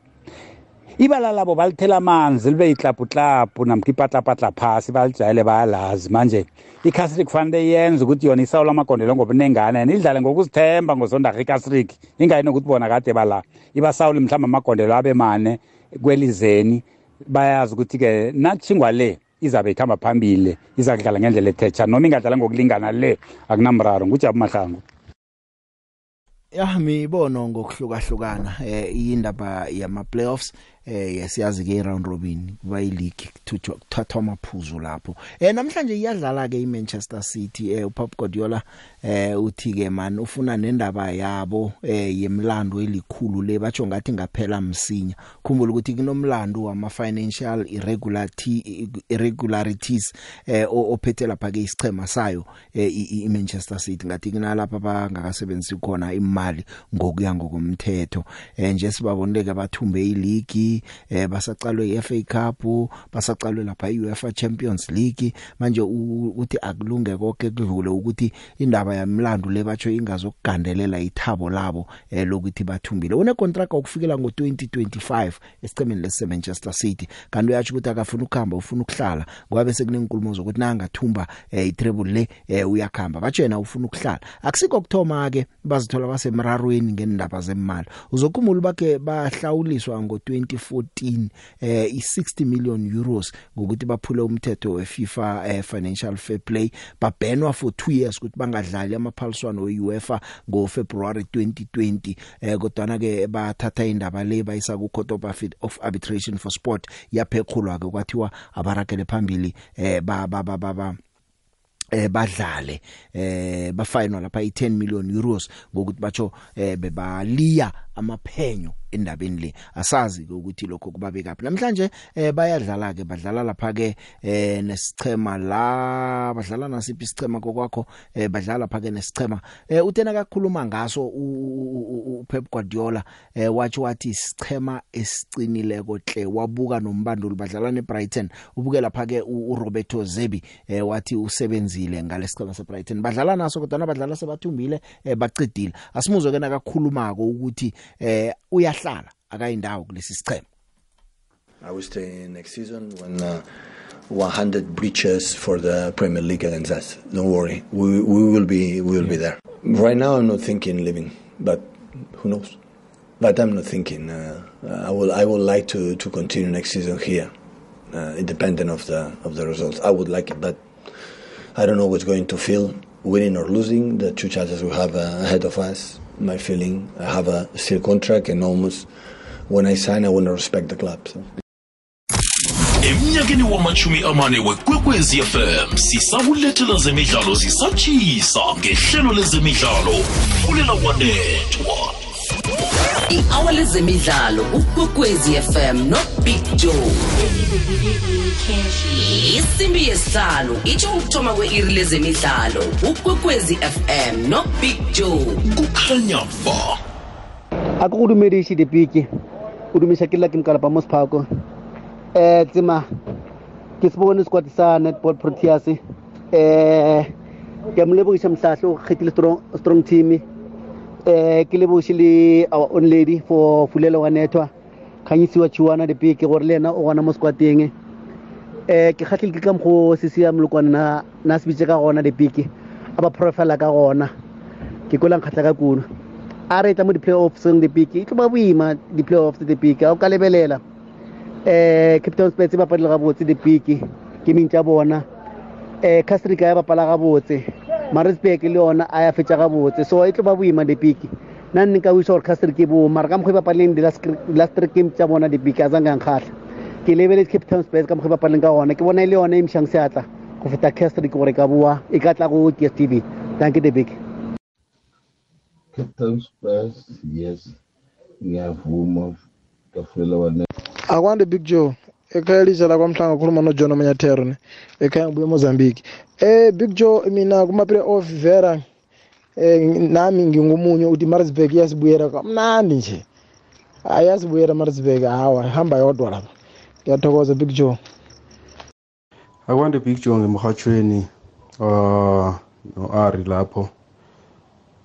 Ibala labo balithela amanzi libe yiklabhuklabhu namkha ipatlapatla phasi balijayele bayalazi manje. Ikhasrik kufanele yenze ukuthi yona isawula amagondelo ngobunengana and idlale ngokuzithemba ngozondarha ikhasrik ingayi nokuthi bona kade bala ibasawule mhlawumbe amagondelo abe mane kwelizeni. Bayazi ukuthi-ke natshingwa le izabe ikhamba phambili iza kudlala ngendlela ethetsha noma ingadlala ngokulingana le akunamraro. Ngujabu mahlangu. Ya mibono ngokuhlukahlukana eh indaba yama playoffs eh yasiyazi ke round robin kuba ileague kuthathwa amaphuzu lapho. Eh namhlanje iyadlala ke iManchester City eh uPep Guardiola eh uthi ke man ufuna nendaba yabo eh yemlando elikhulu le batsho ngathi ngaphela msinya. Khumbula ukuthi kunomlando wama financial irregularity irregularities eh ophethe lapha ke isichema sayo eh iManchester City. Ngathi kunalapha bangakasebenzisi khona imali ngokuya ngokomthetho. Eh nje sibaboneke bathumbe ileague eh basaqalwe iFA Cup basaqalwe lapha iUEFA Champions League. Manje uthi akulunge konke kudlule ukuthi indaba yamlando lebatsho ingazokugandelela ithabo labo eh lokuthi bathumbile. Une contract okufikela ngo2025 esicemeni lesi Manchester City. Kanti uyathi ukuthi akafuna ukuhamba ufuna ukuhlala. Ngoba bese kunenkulumo zokuthi nangathumba eh, itreble le eh, uyakhamba. Batsho yena ufuna ukuhlala. Akusiko ukuthoma ke bazithola basemrarweni ngendaba zemali uzokhumula bakhe bahlawuliswa ngo2014 eh i60 million euros ngokuthi baphule umthetho weFIFA eh, financial fair play. Babhenwa for 2 years ukuthi bangadlali amaphaliswano weUEFA ngoFebruary 2020 eh kodwa ke bathatha indaba le bayisa ku Court of Arbitration for Sport. Yaphekhulwa ke kwathiwa abarakele phambili eh ba ba ba, ba eh badlale eh bafinal lapha i10 million euros ngokuthi batsho eh bebaliya amaphenyo endabeni le. Asazi ukuthi lokho kubabe kaphi namhlanje eh bayadlala ke badlala lapha ke eh nesichema la badlala nasiphi isichema kokwakho eh badlala lapha ke nesichema. Eh utena kakhuluma ngaso uPep Guardiola eh wathi wathi isichema esicinileko hle wabuka nombanduli badlala neBrighton. Ubuke lapha ke uRoberto Zebi eh wathi usebenzile ngalesichema seBrighton. Badlala naso kodwa badlala sebathumbile eh baqedile. Asimuzwe ke nakakhulumako ukuthi eh uyahlala akayindawo kulesi sichema I will stay next season when uh, 100 breaches for the Premier League against us. Don't worry, we, we will be we will be there. Right now, I'm not thinking leaving, but who knows? But I'm not thinking. Uh, I will I would like to, to continue next season here, uh, independent of the of the results. I would like it, but I don't know what's going to feel winning or losing. The two chances we have uh, ahead of us. My feeling, I have a still contract, and almost when I sign, I want to respect the club. So. emnyakeni wamachumi amane wekwekwezi fm sisakulethela zemidlalo zisatshisa ngehlelo lezemidlalo fulela wanethwa i-hour lezemidlalo ukwekwezi fm nobig joe. Isimbi yesihlanu itsho ukuthoma kwe-iri lezemidlalo ukwekwezi fm nobig joe. Kukhanya ba. Ako go dumediše dipeke o dumiša ke lela ke mkalapa mo sephako um tsema ke se bone squad sa netball proteas um ke mo lebogiša mohlahle o kgethile strong, strong team. Um ke lebogiše le our own lady for fulelo wa nethwa. Kganyisiwa chiwana dipeke gore le ena o gona mo squateng um ke kgatlhile ke ka mokgo se se ya molokwane na se bitse ka gona dipeke a ba profila ka gona. Ke kolang kgatlha ka kuno. A re tla mo di-playoffseng dipeke e tlo ba boima di-playoffs dipeke a o ka lebelela. Um cape town spets e bapadile gabotse dipeke ke meng tša bona um castrica ya bapala gabotse. Marisburg le yona a ya fetša gabotse. So e tlo ba boima dipeke nna nne ka wiša gore castric e bo mara ka mokgwa e bapaleng di-last three game tša bona dipeke a zange nkgatlha ke lebeletse cape town spets ka mokgwa e bapaleng ka gona ke bona e le yona e mšang seatla go feta castric gore ka boa e ka tla go dstv thank the big Cape Town Spurs, yes, ngiyavuma kafulela wane akwande big joe. Ekhaya lidlala kwamhlanga khuluma nojohn omanyathero ne ekhaya ngibuye emozambique eh big joe mina kuma-play off vera eh nami ngingomunye uthi marisburg iyasibuyela kamnandi nje ayasibuyela marisburg hawa hamba yodwa lapha ngiyathokoza big joe akwande big joe ngemrhatshweni uh no ari lapho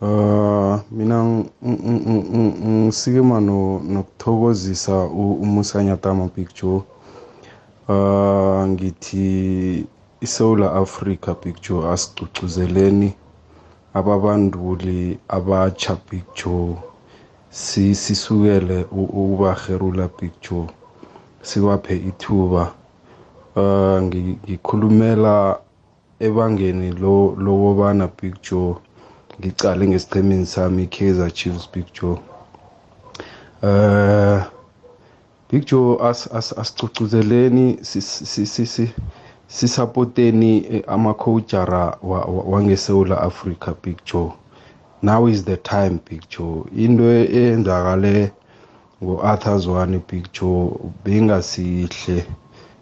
uh mina ng- ng- ng- ng- ngisikima no- nokuthokozisa u- umusanyatama big joe uh ngithi iSouth Africa big joe asicugcuzeleni ababanduli abatsha si sisukele u- ukubaherula big joe. Siwaphe ithuba. Uh ngi- ngikhulumela ebangeni lo lokubana big joe ngicale ngesiqhemeni sami i-Kaizer Chiefs big joe. Uh big joe as as asicugcuzeleni sisi sisapoteni eh, amacoachara wangesewula africa big joe. Now is the time big joe. Into eyenzakale ngo-arthur zwane big joe bengasihle.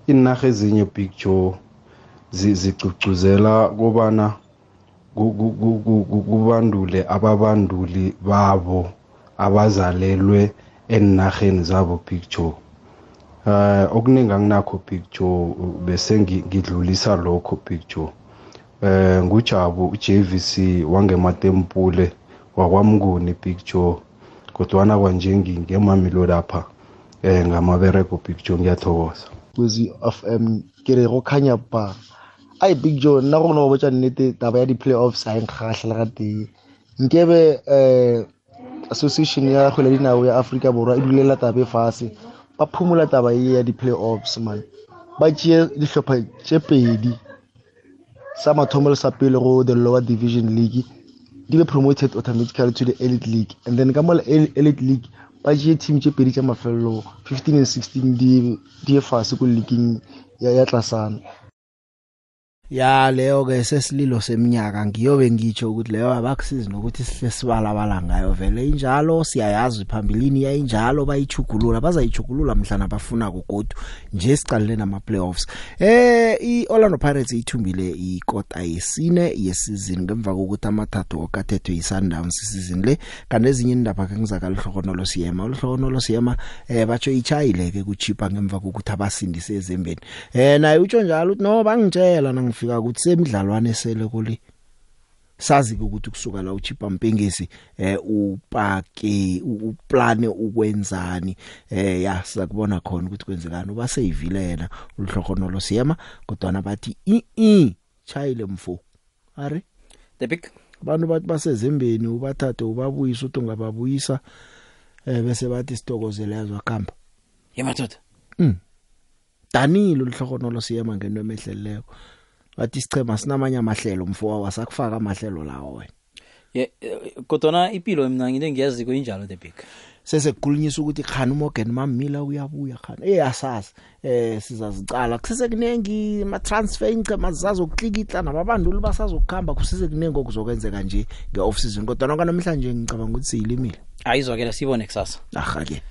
Inarha ezinye big joe zi- zigcugcuzela kobana ku- ku- ku- ku- ku- kubandule ababanduli babo abazalelwe enarheni zabo big joe. Uh okuningi anginakho big joe bese ngi- ngidlulisa lokho big joe. Eh ngujabu uJVC wangematempule wakwamnguni big joe. Kodwana kwanje ngingemamilo lapha eh ngamabereko big joe ngiyathokoza. Kwezi fm ke re go kganya ba ai big joe nna go no botsa nnete taba ya di-playoffs a nkgatlhela ga tee nkebe um association ya kgwele ya dinao ya aforika borwa e dulela taba e fase ba phumola taba e ya di-playoffs man. Ba tšee dihlopha tše pedi sa mathomo le sa pele go the lower division league. Di be promoted automatically to the elite league. And then ka mo le El- elite league ba tšee team tše pedi tša mafelelo 15 and 16 di ye fase ko leagueng ya ya tlasana. Ya leyo ke sesililo seminyaka ngiyobe ngitsho ukuthi leyo abakusizi nokuthi sihle sibalabala ngayo. Vele injalo siyayazi phambilini yayinjalo bayichugulula bazayichugulula mhlana bafuna kugodu nje sicalile nama playoffs eh iOrlando Pirates ithumbile ikota yesine yesizini ngemva kokuthi amathathu okathethwe yiSundowns season le. Kanti ezinye indaba ke ngizakala hlokonolo siyema. Uhlokonolo siyema eh batsho ichayile ke kuchipa ngemva kokuthi abasindise ezembeni. Eh naye utsho njalo uthi no bangitshela nangifika ukuthi semidlalwane sele kuli sazi ukuthi kusuka la uchipa mpengezi eh upake uplane ukwenzani. Eh ya sizakubona khona ukuthi kwenzekani. Uba seyivilena ulhlokonolo siyema kodwa bathi i i chayile mfo. Are? The big abantu bathi basezembeni ubathathe ubabuyisa uthi ungababuyisa eh bese bathi sitokozele yazwa khamba yemadoda mm. Danile ulhlokonolo siyema ngento emehleleko bathi sichema sinamanye amahlelo mfo wasakufaka amahlelo lawo wena. Ye eh, kodwana ipilo mina nginte ngiyaziko injalo the big. Sesekukhulunyiswa ukuthi khani Morgan Mamila uyabuya khani. Eh asazi. Eh sizazicala kusese kunengi ama transfer ingcema zazokuklikitla nababanduli basazokukhamba kusese kunengi okuzokwenzeka nje nge off season. Kodwa nokho namhlanje ngicabanga ukuthi siyilimile. Ayizwakela sibone kusasa. Aha ke